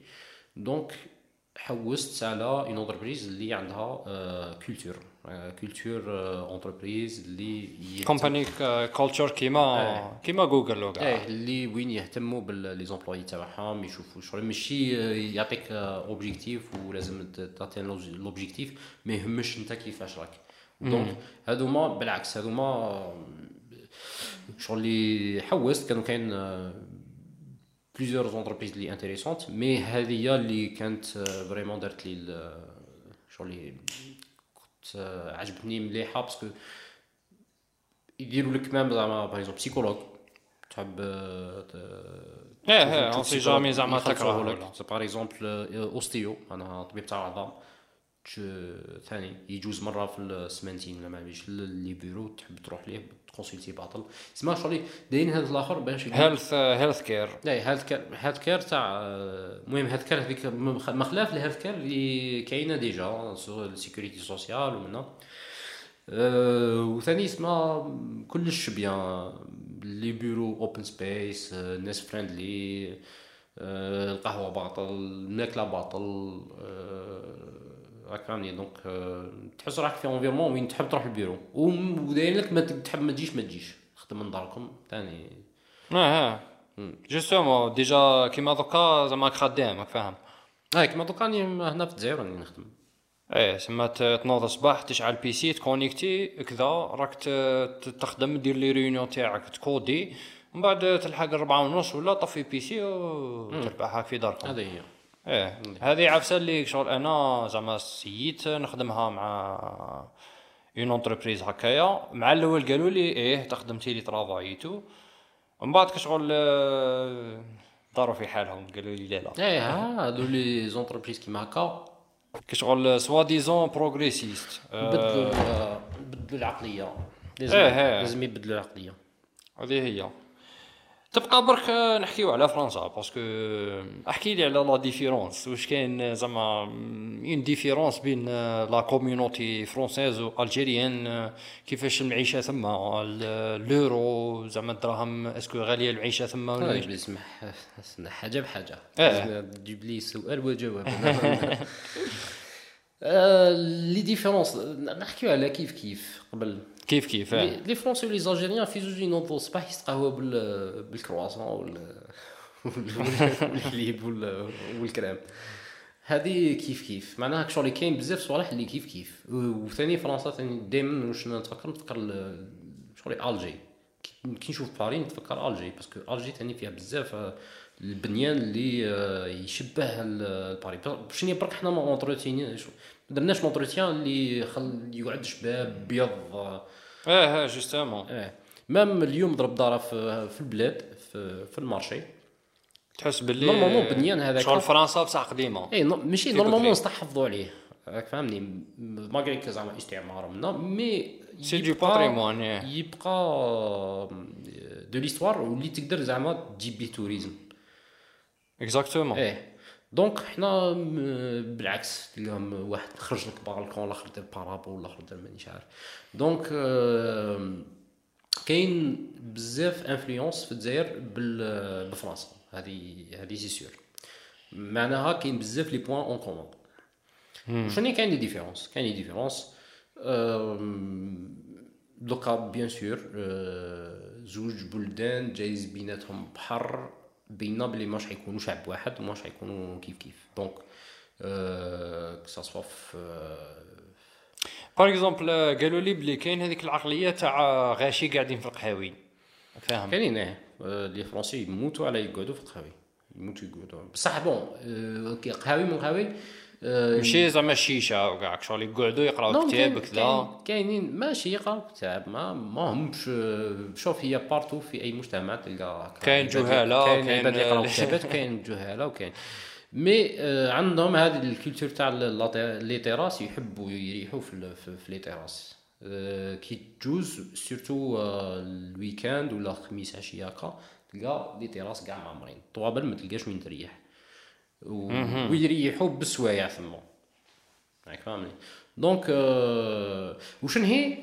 donc حوست على une entreprise اللي عندها culture culture entreprise اللي يهتم- company culture كيما كيما جوجل وكاع إيه اللي وين يهتموا ب les employés تاعهم يشوفوا شغل ماشي يعطيك objectif ولازم ت- تعطي l'objectif ما يهمش انت كيفاش راك donc هذوما بالعكس هذوما شغل اللي حوست كانوا كاين plusieurs entreprises اللي intéressantes mais هذه هي اللي كانت vraiment دارت لي ال- شغل اللي كنت آه، عجبتني مليحة parce que يديروا لك même زعما par exemple psychologue تحب آه، ت- إيه تشوف- إيه تشوف un psychologue jamais زعما يخلصوه تكره لك. ولا. c'est par exemple ostéo أنا طبيب تاع العظام. تش- ثاني يجوز مرة في السمانتين ولا ما عرفتش les bureaux تحب تروح ليه؟ ت consulter باطل. سما شغل دايرين هذا الآخر باش health health care لا health care health care تاع المهم health care هذيك مخ- مخلاف ال health care اللي كاينة déjà ce ال sécurité sociale ومنا أه وثاني اسمها كلش bien. les bureaux open space الناس friendly أه القهوة باطل الماكله باطل أه راك فاهمني donc أه تحس راك في environnement وين تحب تروح البيرو. ودايرين لك ما تحب ما تجيش ما تجيش. خدم من داركم. ثاني آه آه. justement déjà كيما دوكا زعما راك خدام راك فاهم. هاي كيما دوكا راني هنا في الجزائر راني نخدم. إيه سما تنوض الصباح تشعل PC ت connecter كذا راك تخدم دير les réunions تاعك ت coder. من بعد تلحق الربعة ونص ولا طفي PC وتربح هاك في داركم. هذه هي. إيه. هذه عفسة اللي شغل أنا زعما essayit نخدمها مع une entreprise هكايا. مع الأول قالوا لي إيه تخدم télétravail tout ومن بعد كشغل آه، داروا في حالهم. قالوا لي لا لا. إيه ها هادو les entreprises كيما هكا. كشغل soit disant progressistes بدلوا بدلوا العقلية. لازم إيه، إيه. لازم يبدلوا العقلية. هذه هي. تبقى برك نحكيو على فرنسا parce que احكي لي على la différence واش كاين زعما une différence بين la communauté française و l'algérienne كيفاش المعيشة ثم l'euro زعما الدراهم est-ce que غالية المعيشة ثم ولا طيب اسمح اسمح حاجة بحاجة. إيه. تجيب لي سؤال وجواب. آه، les différences نحكيو على كيف كيف قبل. كيف كيف. les Français و les Algériens في زوج ينوضوا الصباح يتقهوى بال بالكرواسون وال والحليب وال- والكريم هذه كيف كيف؟ معناها شغل كاين بزاف صوالح اللي كيف كيف. وثاني فرنسا ثاني دائما واش نتفكر؟ نتفكر شغل الجي كي نشوف باري نتفكر الجي باسكو الجي ثاني فيها بزاف آه، البنيان اللي آه، يشبه باري شنو برك حنا ما اونتروتيني ما درناش لونتروتيان اللي خل يقعد شباب بيض. آه، آه آه جوستومون آه. مام اليوم ضرب دارة في في البلاد في, في المارشي. تحس باللي نورمالمون بنيان هذاك شغل فرنسا بصح قديمة. اي نو- ماشي نورمالمون بكري. نستحفظوا عليه. راك فاهمني؟ malgré que زعما استعمار منا mais c'est du يبقى- patrimoine. يبقى de l'histoire واللي تقدر زعما تجيب به tourisme exactement إيه. donc حنا بالعكس تلقاهم واحد خرج لك بالكون الآخر دار parabole الآخر دار مانيش عارف donc آم، كاين بزاف influence في الجزائر بال- بفرنسا. هذه هذه c'est sûr معناها كاين بزاف les points en commun شنو كاين les différences كاين les différences آم، donc bien sûr آه، زوج بلدان جايز بيناتهم بحر بينا بلي ماش حيكونوا شعب واحد وماش حيكونوا كيف كيف. donc ça في par exemple قالوا لي بلي كاين هذيك العقلية تاع غاشي قاعدين في القهاوي. فاهم؟ كاينين آه les Français يموتوا على يقعدوا في القهاوي. يموتوا يقعدوا. بصح bon كي قهاوي من قهاوي ماشي زعما الشيشه وكاع شغل يقعدوا يقراو كتاب كذا. كاين- كاينين ماشي يقراو كتاب ما ما همش شوف هي partout في أي مجتمع تلقى كاين جهالة، كاين عباد يقراو كتابات كاين جهالة وكاين. mais آه، عندهم هذه ال culture تاع les terrasses يحبوا يريحوا في les terrasses آه، كي تجوز surtout آه، ال week-end ولا خميس عشية هكا تلقى les terrasses كاع معمرين طوابل ما تلقاش وين تريح. ويريحوا بالسوايع ثما راك فاهمني donc آه، وشن هي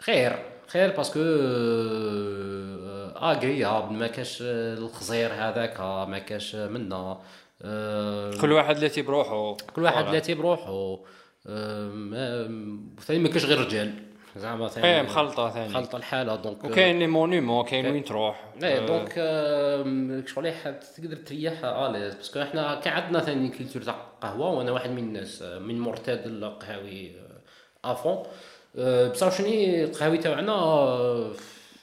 خير خير parce que agréable ما كاش الخزير هذاك ما كاش منا آه، كل واحد اللي بروحه كل واحد لاتي بروحه ما- ثاني ما كاش غير رجال زعما ثاني إيه مخلطة ثاني مخلطة الحالة دونك وكاين لي مونيمون كاين وين تروح. إيه دونك آه، شغل حد تقدر تريح اليز باسكو إحنا كان عندنا ثاني كولتور تاع قهوة وأنا واحد من الناس آه، من مرتاد القهاوي آه، أفون. بصح شنو القهاوي تاعنا؟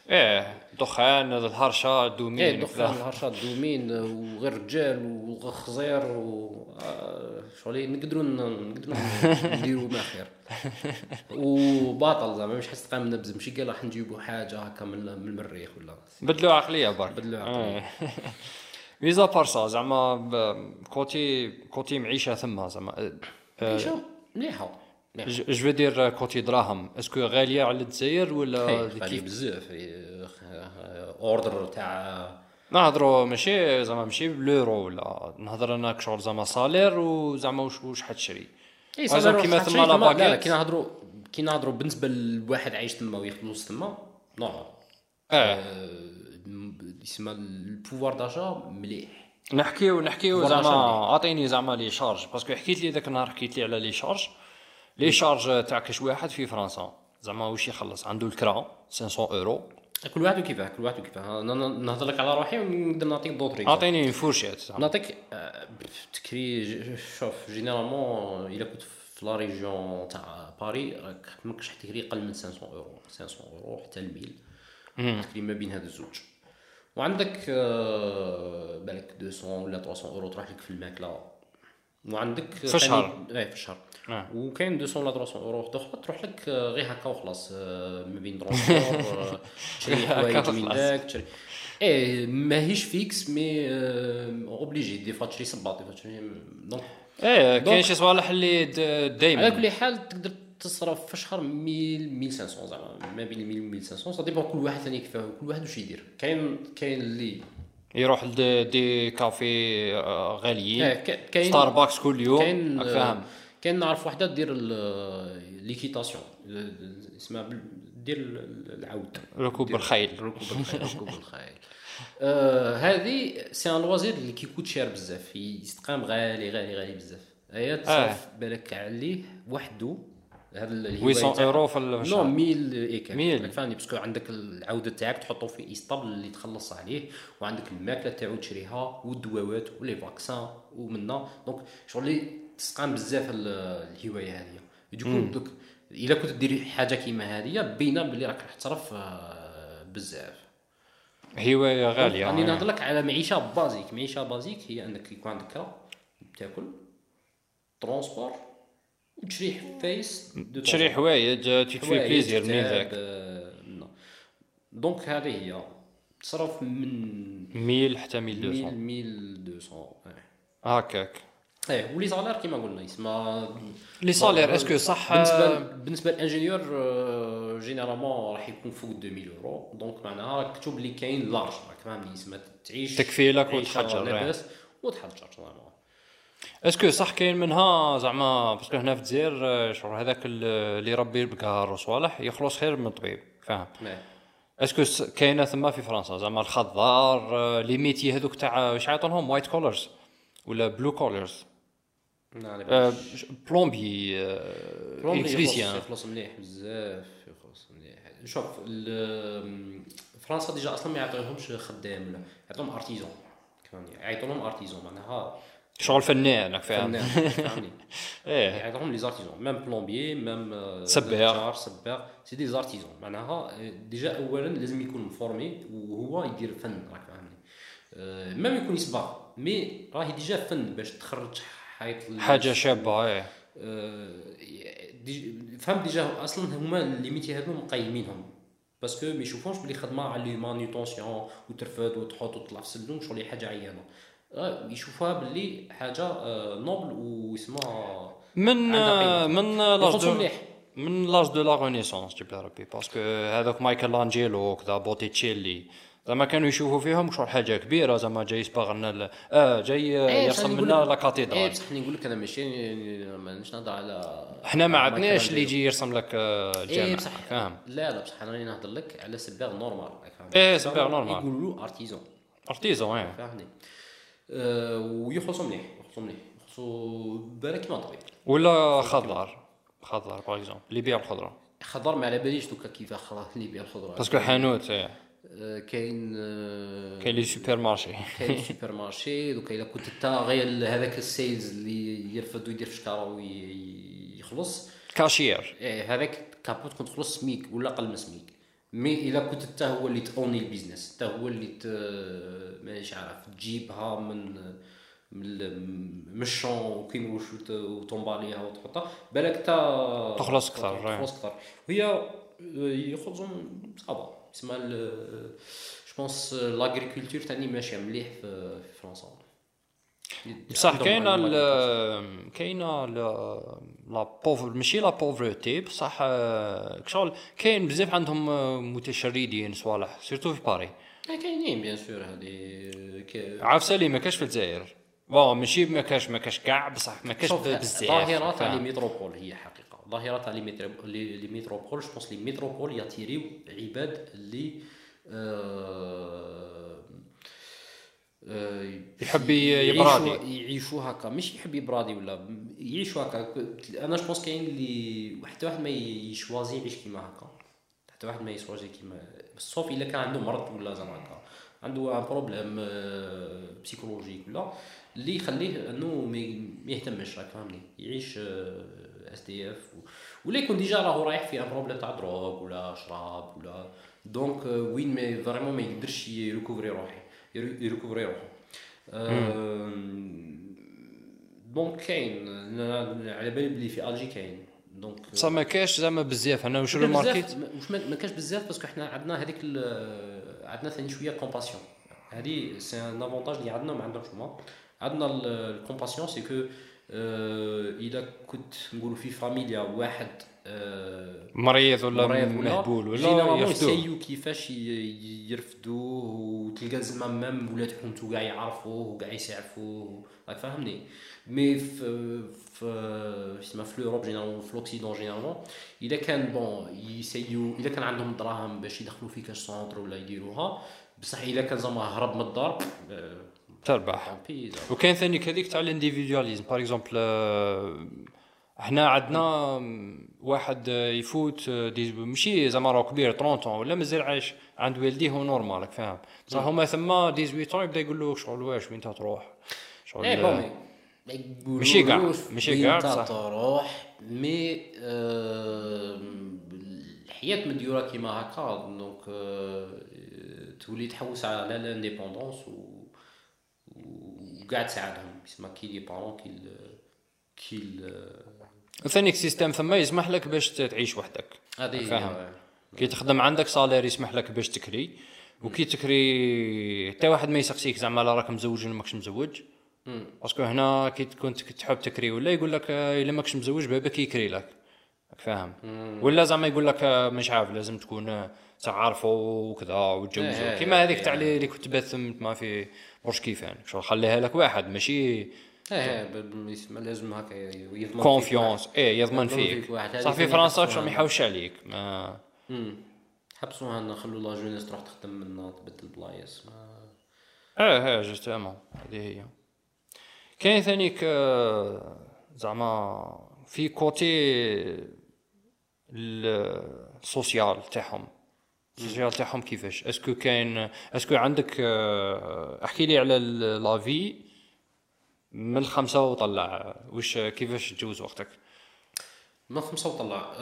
إيه دخان الهرشه دومين إيه وكذا. دخان الهرشات دومين وغير رجال وخزير و آه، شغل نقدروا نقدروا نديروا ما خير وباطل زعما مش حس تقام نبز ماشي قال راح نجيبوا حاجة هكا من المريخ ولا بدلوا عقلية برك بدلوا عقلية. إيه. ميزا بارسا زعما ب- كوتي كوتي معيشة ثما زعما مليحه مليحه. جو دير كوتي دراهم اسكو غاليه على الجزائر ولا غالي كيف بزاف اوردر تاع نهضروا ماشي زعما ماشي باليورو ولا نهضر أنا شغل زعما صالير وزعما واش واش حتشري إي كيما ثما لا باكيت. كي نهضروا كي نهضروا بالنسبة لواحد عايش تما وياخذ فلوس تما نورمال آه. آه، يسمى البوفوار داجا مليح. نحكيو نحكيو زعما شنو؟ عطيني زعما لي شارج باسكو حكيت لي ذاك النهار حكيت لي على لي شارج. لي شارج تاع كاش واحد في فرنسا. زعما واش يخلص؟ عنده الكرا 500 أورو. كل واحد وكيفاه كل واحد وكيفاه نهضر لك على روحي ونقدر نعطيك دوطري أعطيني فورشيت نعطيك آه، تكري شوف جينيرالمون إلا كنت في لا ريجيون تاع باري راك ماكش تكري أقل من 500 أورو. 500 أورو حتى الميل. تكري ما بين هاد الزوج. وعندك آه، بالك 200 ولا 300 أورو تروح لك في الماكلة. وعندك في الشهر. إيه في الشهر. آه. وكاين 200 ولا 300 اورو أخرى تروح لك آه، غير هكا وخلاص آه، ما بين transport آه، تشري حوايج من. داك تشري. إيه ماهيش fixe mais obligé des fois تشري صباط des fois تشري donc. إيه كاين شي صوالح اللي د- على دايما كل حال تقدر تصرف في الشهر 1000 1500 زعما ما بين 1000 و 1500 ça dépend كل واحد ثاني كيفاه كل واحد واش يدير. كاين كاين اللي يروح ل des des cafés آه، غاليين إيه، كا- كاين ستاربكس كل يوم. كاين راك فاهم. كاين نعرف وحدة دير ليكيتاسيون. اسمها دير ال- العود. ركوب الخيل. ركوب الخيل ركوب الخيل. آه، هذه سي ان لوازير اللي كيكوت شير بزاف. يستقام غالي غالي غالي بزاف. هي تصرف بالك عليه وحده 800 تاع- اورو في نو الشهر. 1000 هيك 1000. راك فاهمني باسكو عندك العودة تاعك تحطو في ايستابل اللي تخلص عليه وعندك الماكلة تاعو تشريها والدواوات ولي فاكسان ومنا donc شغل اللي تسقام بزاف ال- الهواية هذه. دوكا دوك إلا كنت دير حاجة كيما هذه باينه بلي راك راح تصرف آه، بزاف. هواية غالية راني. نهضر لك على معيشة basique معيشة basique هي أنك يكون عندك كرا تاكل transport وتشري حوايج دو تشري حوايج آه، حوايج، plaisir من ذاك آه،. donc هذه هي. تصرف من 1000 حتى 1000 1200 1200 إيه. هكاك. إيه و les salaires كيما قلنا يسمى les salaires est-ce que صح؟ بالنسبة آه، بالنسبة ل l'ingénieur آه، généralement راح يكون فوق 2000 euros donc معناها راك تشوف اللي كاين large راك فاهمني يسمى تعيش تكفي لك وتحجر، إيه. لاباس وتحجر زعما est-ce que صح كاين منها زعما parce que هنا في الجزائر آه، شغل هذاك ال- اللي يربي البقار وصوالح يخلص خير من الطبيب فاهم؟ إيه. est-ce que كاينة ثما في فرنسا زعما الخضار آه، les métiers هذوك تاع واش يعيطوا white collars ولا blue collars plombier électricien يخلص مليح بزاف يخلص مليح. شوف فرنسا déjà أصلا ما يعطيوهمش خدام ولا يعطيهم artisan يعيطوا لهم artisan معناها شغل فنان فاهم. فنان فهمني إيه. يعيطوا لهم les artisans même plombier même آه، سباغ. سباغ. c'est des artisans معناها آه، déjà اولا لازم يكون formé وهو يدير فن راك فاهمني. آه، même يكون يصبغ mais راهي déjà فن باش تخرج حيط ال- حاجة شابة إيه. آه، دي فهم déjà أصلا هما les métiers هادو مقيمينهم. parce que ما يشوفوش بلي خدمة على les maintenances وترفد وتحط وتطلع في السلم شغل حاجة عيانة. آه، يشوفوها باللي حاجة آه، noble واسمها من آه،. من l'âge de مليح. من l'âge de la renaissance جيب ربي parce que هذاك مايكل انجيلو كذا بوتيتشيلي زعما كانوا يشوفوا فيهم شغل حاجة كبيرة زعما جاي يصبغ لنا آه جاي آه، إيه، يرسم لنا لا إيه cathédrale بصح نقول لك أنا ماشي مانيش نهضر على إحنا ما عندناش اللي يجي. يرسم لك آه، إيه الجامع بصح. فاهم؟ لا لا بصح أنا راني نهضر لك على سباغ normal؟ إيه، سباغ normal. يقولوا artisan artisan إيه. فهمني آه، ويخلصوا مليح يخلصوا مليح يخلصوا بالك كيما طبيب. ولا خضار؟ خضار par exemple اللي يبيع الخضره خضر ما على باليش دوكا كيفاه خلاص اللي يبيع الخضره parce que حانوت إيه. آه، كاين آه، كاين les supermarchés كاين supermarché دوكا إلا كنت أنت غير هذاك ال sales اللي يرفد ويدير في شكاره ويخلص caissier. إيه هذاك كابوت كنت تخلص SMIC ولا قل من SMIC. mais إلا كنت انت هو اللي ت own ي ال business انت هو اللي ت... مانيش عارف تجيبها من من ال- من الشون وكين وش وت- وت emballer يها وتحطها. بالك تا تخلص إيه. تخلص أكثر. وهي يخرجوا صعبة. تسمى je pense l'agriculture تاني ماشية مليح في فرنسا. بصح كاينة كاينة la pauvre ماشي la pauvreté بصح آه، شغل كاين بزاف عندهم آه، متشردين صوالح surtout في باري. آه، كاينين bien sûr هذه عارف لي ما كاش في الجزائر. bon ماشي ما كاش ما كاش كاع بصح ما كاش بزاف. ظاهرة تاع les؟ métropoles هي حقيقة. ظاهرة تاع les métro- les les métropoles je pense les métropoles ي attirer و عباد اللي آه، آه، يحب ي- يعيشوا- يبرادي. يعيشوا هكا. مش يحب يبرادي ولا يعيشوا هكا. أنا je pense كاين اللي حتى واحد ما ي choisir يعيش كيما هكا. حتى واحد ما ي choisir كيما sauf إلا كان عنده مرض ولا زعما هكا. عنده un problème psychologique ولا. اللي يخليه إنه ما يهتمش راك فاهمني. يعيش SDF ولا يكون déjà راهو رايح في un problème تاع drogue ولا شراب ولا. donc آه، وين ما vraiment ما يقدرش ي récupérer روحي. ي récupérer روحه donc كاين على بالي بلي في Algérie كاين donc بصح ما كاش زعما بزاف أنا بزاف- الماركت ما- واش ما كاش بزاف parce que حنا عندنا هذيك عندنا ثاني شوية compassion هذه c'est un avantage اللي عندنا ما عندهمش هما عندنا ال compassion c'est que اذا كنت نقولوا في فاميليا واحد مريض ولا مريض مهبول ولا généralement يرفدوه ي essayer و كيفاش يرفدوه وتلقى زعما même ولاد حومتو كاع يعرفوه وكاع يسعفوه راك فاهمني. mais في في في l'Europe généralement في l'Occident généralement اذا كان bon ي essayer و اذا كان عندهم دراهم باش يدخلوا في كاش centre ولا يديروها بصح اذا كان زعما هرب من الدار تربح. وكاين ثاني كذيك تاع ال individualisme par exemple إحنا عندنا واحد يفوت آه، ماشي زعما راهو كبير 30 ولا مازال عايش عند والديه هو normal راك فاهم. بصح هما ثما 18 يبدأ يقول له شغل واش وين تروح؟ شغل إيه آه، ماشي كاع- ماشي كاع بصح. تروح mais آه، الحياة مديورة كيما هكا donc تولي تحوس على l'indépendance و وكاع تساعدهم. يسمى كي les parents كي كي ثاني système ثما يسمح لك باش تعيش وحدك. هذه فاهم. كي تخدم عندك salaire يسمح لك باش تكري وكي تكري حتى واحد ما يسقسيك زعما لا راك مزوج ولا ماكش مزوج. parce que هنا كي تكون تك- تحب تكري ولا يقول لك آه، إلا ماكش مزوج باباك يكري لك. فاهم؟ ولا زعما يقول لك آه، مش عارف لازم تكون آه، تعرفوا وكذا إيه، وتجوزوا كيما هذيك تاع اللي كنت باث ما في برج كيفان شغل خليها لك واحد ماشي إيه إيه ب- ب- يسمى لازم هكا يضمن فيك confiance. إيه يضمن فيك. فيك واحد. هذه صح في ثاني فرنسا أنا. يحوش عليك. ما. حبسوها لنا خلوا la jeunesse تروح تخدم منا تبدل بلايص. ما إيه إيه justement. هذه هي. كاين ثانيك زعما في côté ال social تاعهم. ال social تاعهم كيفاش؟ est-ce que كاين est-ce que عندك آه، احكي لي على ال- لا في من الخمسة وطلع. واش كيفاش تجوز وقتك؟ ما خمسة وطلع.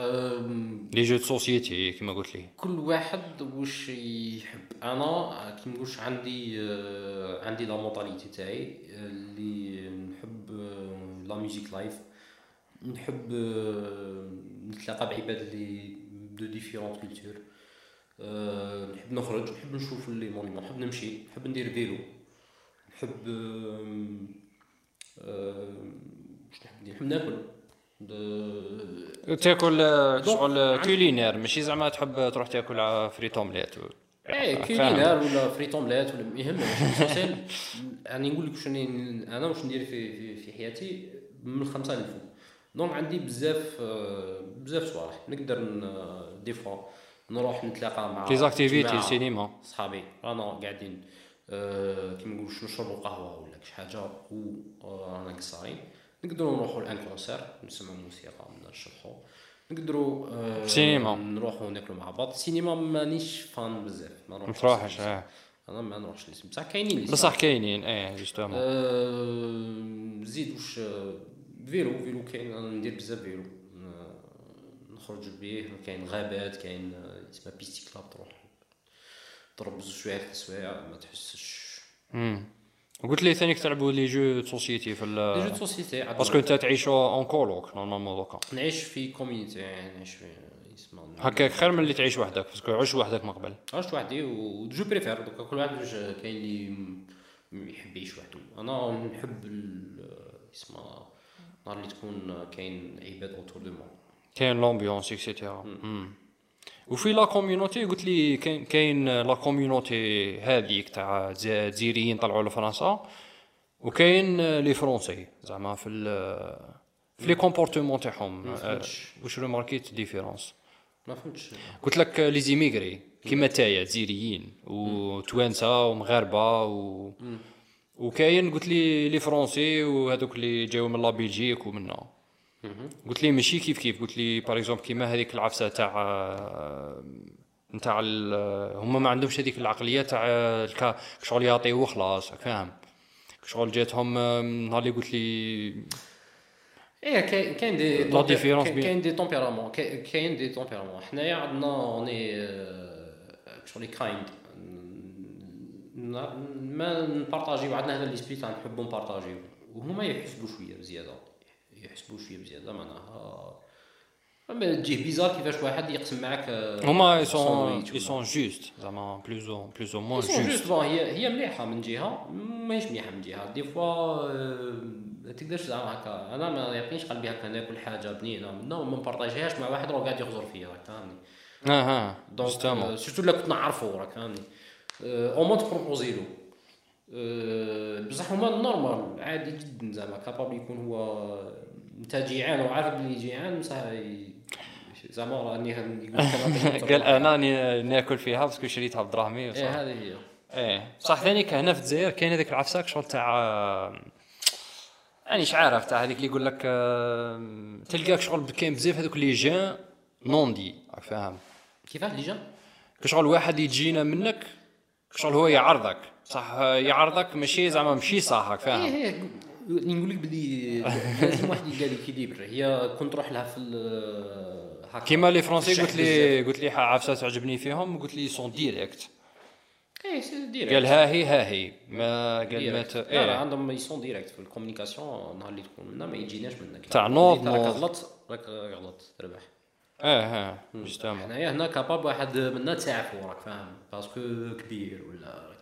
les jeux société كيما قلت لي. كل واحد واش يحب. أنا كي نقولش عندي آه، عندي la mentalité تاعي اللي نحب la musique live نحب آه، نتلاقى بعباد اللي de différentes cultures نحب نخرج نحب نشوف les monuments نحب نمشي نحب ندير vélo. نحب واش نحب نحب ناكل. تاكل شغل culinaire ماشي؟ زعما تحب تروح تاكل frites omelette إيه فاهم. culinaire ولا frites omelette ولا ال essentiel يعني نقول لك شنو أنا واش ندير في في, في حياتي؟ من الخمسة للفوق. donc عندي بزاف بزاف صوالح. نقدر des fois نروح نتلاقى مع les activités مع السينما صحابي. رانا قاعدين. كيما نقولوا شنو نشربوا قهوة ولا شي حاجة ورانا قصارين نقدروا نروحوا ل un concert نسمعوا موسيقى نشرحوا. نقدروا آه، سينما. نروحوا ناكلوا مع بعض. السينما مانيش fan بزاف ما نروحش تروحش. آه. أنا ما نروحش للسينما. بصح كاينين بصح كاينين إيه justement. آه، زيد واش آه، vélo vélo كاين أنا ندير بزاف vélo آه، نخرج بيه كاين غابات كاين آه، اسمها piste cyclable تروح. تضرب بزوج سوايع ثلاث سوايع ما تحسش. امم قلت لي ثاني تلعبوا les jeux société في les jeux société parce que انت تعيش en coloc normalement دوكا نعيش في communauté يعني نعيش في هكاك خير من اللي تعيش وحدك parce que عش وحدك من قبل عشت وحدي و je préfère دوكا كل واحد كاين اللي يحب يعيش وحده. أنا نحب اسمها نهار اللي تكون كاين عباد autour de moi كاين l'ambiance et cetera وفي la communauté قلت لي كاين la communauté هذيك تاع دز- جزائريين طلعوا لفرنسا وكاين les Français. زعما في في les comportements تاعهم. فهمتش. واش remarquيت différence ما فهمتش. قلت لك les immigrés كيما تايا جزائريين وتوانسه ومغاربة و وكاين قلت لي les Français وهذوك اللي جاو من la Belgique ومنا قلت لي ماشي كيف كيف؟ قلت لي باغ اكزومبل كيما هذيك العفسة تاع نتاع هما ما عندهمش هذيك العقلية تاع الكا شغل يعطيو وخلاص فاهم؟ شغل جاتهم نهار اللي قلت لي إيه كاين دي لا différence كاين- دي تمبيرامون كاين دي تمبيرامون حنايا عندنا اوني شغل كايند ما نبارطاجيو عندنا هذا لي سبيت تاع نحبوا نبارطاجيو. وهما يحسبوا شوية بزيادة. يحسبوا شوية بزياده معناها أما تجيه بيزار كيفاش واحد يقسم معاك آه، هما اي سون ساندويتش اي ولا- سون جوست زعما بلوز أو بلوز أو موان جوست bon هي هي مليحة من جهة ماهيش مليحة من جهة. دي فوا آه، ما تقدرش زعما هكا. أنا ما يعطينيش قلبي هكا ناكل حاجة بنينة. منه وما نبارطاجيهاش مع واحد راه قاعد يغزر فيا راك فاهمني. أها دونك آه، سيرتو لا كنت نعرفو راك فاهمني. أو مون تبروبوزي له آه، بصح هما نورمال عادي جدا زعما كابابل يكون هو انت جيعان وعارف بلي جيعان بصح زعما راني قال أنا نا- ناكل فيها باسكو شريتها بدراهمي. إيه هذه هي. إيه. صح ثاني هنا في الجزائر كاين هذيك العفساك شغل تاع يعني مش عارف تاع هذيك اللي يقول لك آه، تلقاك شغل كاين بزاف هذوك لي جان نوندي راك فاهم؟ كيفاه اللي جا شغل واحد يجينا منك شغل هو يعرضك. صح يعرضك ماشي زعما ماشي صح راك إيه فاهم إيه نقول لك بلي لازم واحد يلقى ليكيليبر هي كنت تروح لها في كيما لي فرونسي قلت لي قلت لي عفسة تعجبني فيهم قلت لي سون ديريكت. إيه قال ها هي ها هي. ما قال ما. ت- لا لا عندهم يسون ديريكت في الكوميونيكاسيون نهار اللي تكون منا ما يجيناش منك. تاع اللي نوض راك. غلط راك غلط تربح. آه آه جوستومون حنايا هنا كاباب واحد منا تعرفو راك فاهم؟ باسكو كبير ولا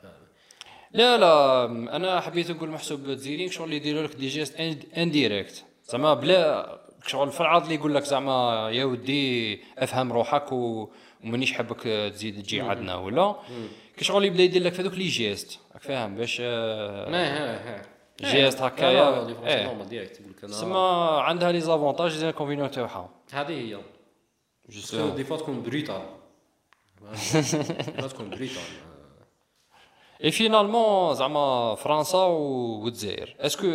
لا لا أنا حبيت نقول محسوب تزيرين شغل اللي يديروا لك دي جيست انديريكت زعما بلا شغل في العرض اللي يقول لك زعما يا ودي أفهم روحك. ومانيش حابك تزيد تجي عندنا ولا؟ كي شغل يبدا يدير لك في هذوك لي جيست راك فاهم باش ها جيست هكايا. إيه. ديريكت يقول لك أنا تسمى عندها لي زافونتاج لي انكونفينيون تاعها. هذه هي. des fois تكون brutale تكون brutale et finalement زعما فرنسا والجزائر. est-ce que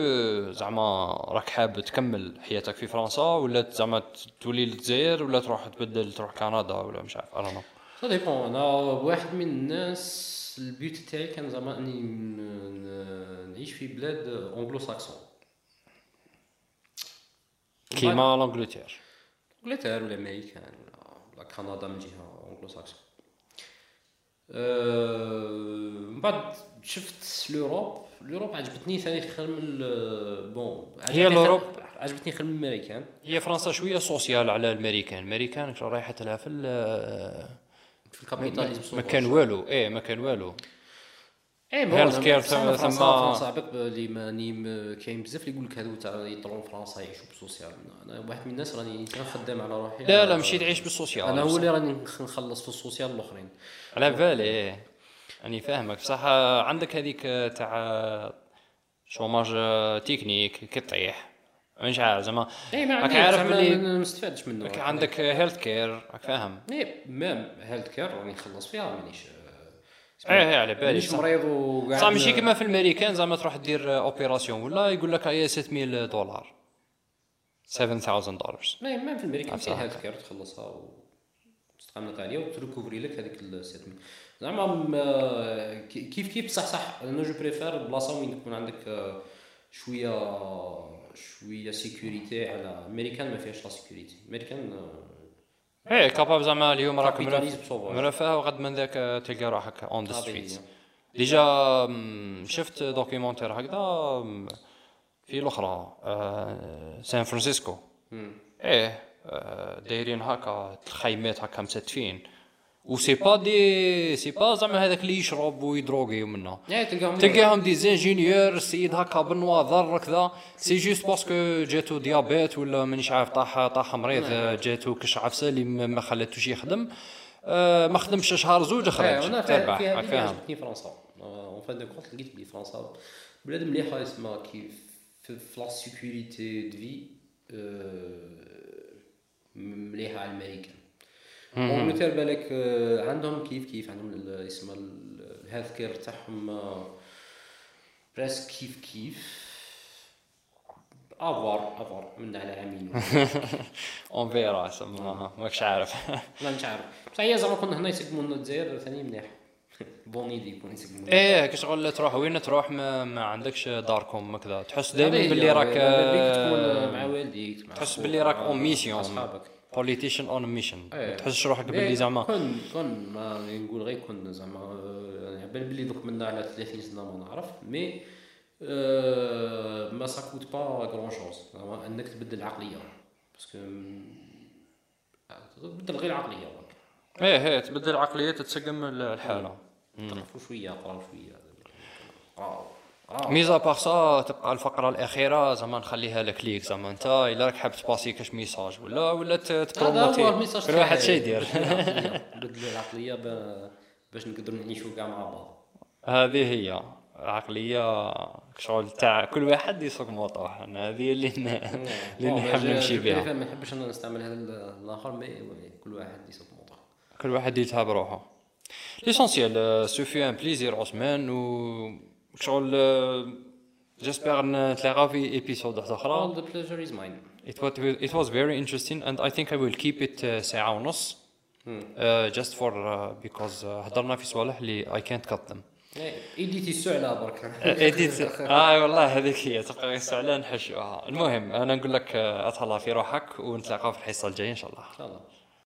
زعما راك حاب تكمل حياتك في فرنسا ولا زعما تولي للجزائر ولا تروح تبدل تروح كندا ولا مش عارف أنا ça dépend أنا واحد من الناس le but تاعي كان زعما إني نعيش في بلاد anglo-saxon كيما l'Angleterre. انجلترا ولا أمريكان ولا كندا من جهة anglo-saxon من بعد شفت l'Europe l'Europe عجبتني ثاني خير من bon خير- l'Europe. عجبتني خير من الأمريكان. هي فرنسا شوية social على الأمريكان. الأمريكان رايحة لها في ال- في ال capitalisme ما كان والو. إيه ما كان والو. اي Health care ثم- فرنسا عباك اللي ماني كاين بزاف اللي يقول لك هذو تاع يطلعوا فرنسا يعيشوا بال social. أنا واحد من الناس راني خدام على روحي. لا لا ماشي تعيش بال social. أنا هو اللي راني نخ- نخلص في ال social الأخرين. على بالي إيه. راني فاهمك. بصح عندك هذيك تاع chômage technique كي طيح مش عارف زعما. اي ما راك عارف بلي- ما نستفادش منه. راك عندك health care راك فاهم. et même health care راني نخلص فيها مانيش إيه إيه على بالي مانيش صح. مريض وقاعد صح ماشي كيما في الأمريكان زعما تروح دير opération ولا يقول لك هي 600 دولار. 7000 دولار ما ما في الميريكان نفسها فيها health care تخلصها وتستعمل عليها وتريكوفري لك هذيك السيتمنت زعما م- كي- كيف كيف صح صح؟ أنا je préfère بلاصة وين تكون عندك آه، شوية شوية sécurité على أمريكان ما فيهاش la sécurité أمريكان آه، إيه capable زعما اليوم راك. مرفه وغد من ذاك تلقى روحك on the. street déjà شفت documentaire هكذا في الأخرى آه، سان فرانسيسكو إيه آه، دايرين هكا الخيمات هكا مستفين و c'est pas des c'est pas زعما هذاك اللي يشرب ويدروغي ومنه يعني تلقاهم تلقاهم des ingénieurs السيد هكا بالنواظر كذا c'est juste parce que جاتو diabète ولا مانيش عارف طاح طاح مريض جاتو كش عفسه اللي ما خلاتوش يخدم آه، ما خدمش شهر زوج خرج تربح فيها راك فاهم فرنسا en fin de compte لقيت بلي فرنسا بلاد مليحه اسمها في في la sécurité de vie مليحه على الامريكان انجلترا بالك آه، عندهم كيف كيف عندهم اسمها ال health care تاعهم presque كيف كيف. à voir à voir من على عامين on verra سما ماكش عارف. لا مش عارف. بصح هي زعما كنا هنا يسقموا لنا الجزائر ثاني مليح بون ايدي يكون يسقموا. إيه كشغل تروح وين تروح ما, ما عندكش داركم كذا تحس دائما باللي راك مع والديك مع تحس باللي راك مع اون ميسيون أصحابك. بوليتيشن اون ميشن إيه. ما تحسش روحك إيه، باللي زعما. كون كون ما نقول غير كون زعما يعني بان بلي دوك منا على 30 سنة ما نعرف مي آه، ما ساكوت با غران شوز زعما إنك تبدل العقليه parce que تبدل غير العقليه إيه إيه تبدل العقليه تتسقم الحالة. تعرفوا شوية قراو شوية. قراو. mis à part ça تبقى الفقرة الأخيرة زعما نخليها لك ليك زعما انت إلا راك حاب تباسي كاش message ولا ولا ت- هذا هو تبروموتي ال message كل واحد. شي يدير. بدل العقليه ب- باش نقدروا نعيشوا كاع مع بعض. هذه هي عقلية شغل تاع كل واحد يسوق موطوه أنا هذه اللي ن- اللي نحب نمشي بها ما نحبش أنا نستعمل هذا ال- الآخر mais كل واحد يسوق موطوه كل واحد يتهلى بروحه l'essentiel ce fut un plaisir عثمان و شغل j'espère نتلاقاو في épisode واحدة all أخرى the pleasure is mine. It was it was very interesting and I think I will keep it uh, ساعة ونص. Uh, just for because هضرنا في صوالح اللي I can't cut them. ايديتي السعلة برك. اديت آه والله هذيك هي تبقى غير سعلان نحشوها. المهم أنا نقول لك آه، اتهلا في روحك ونتلاقاو في الحصة الجاية إن شاء الله. إن شاء الله.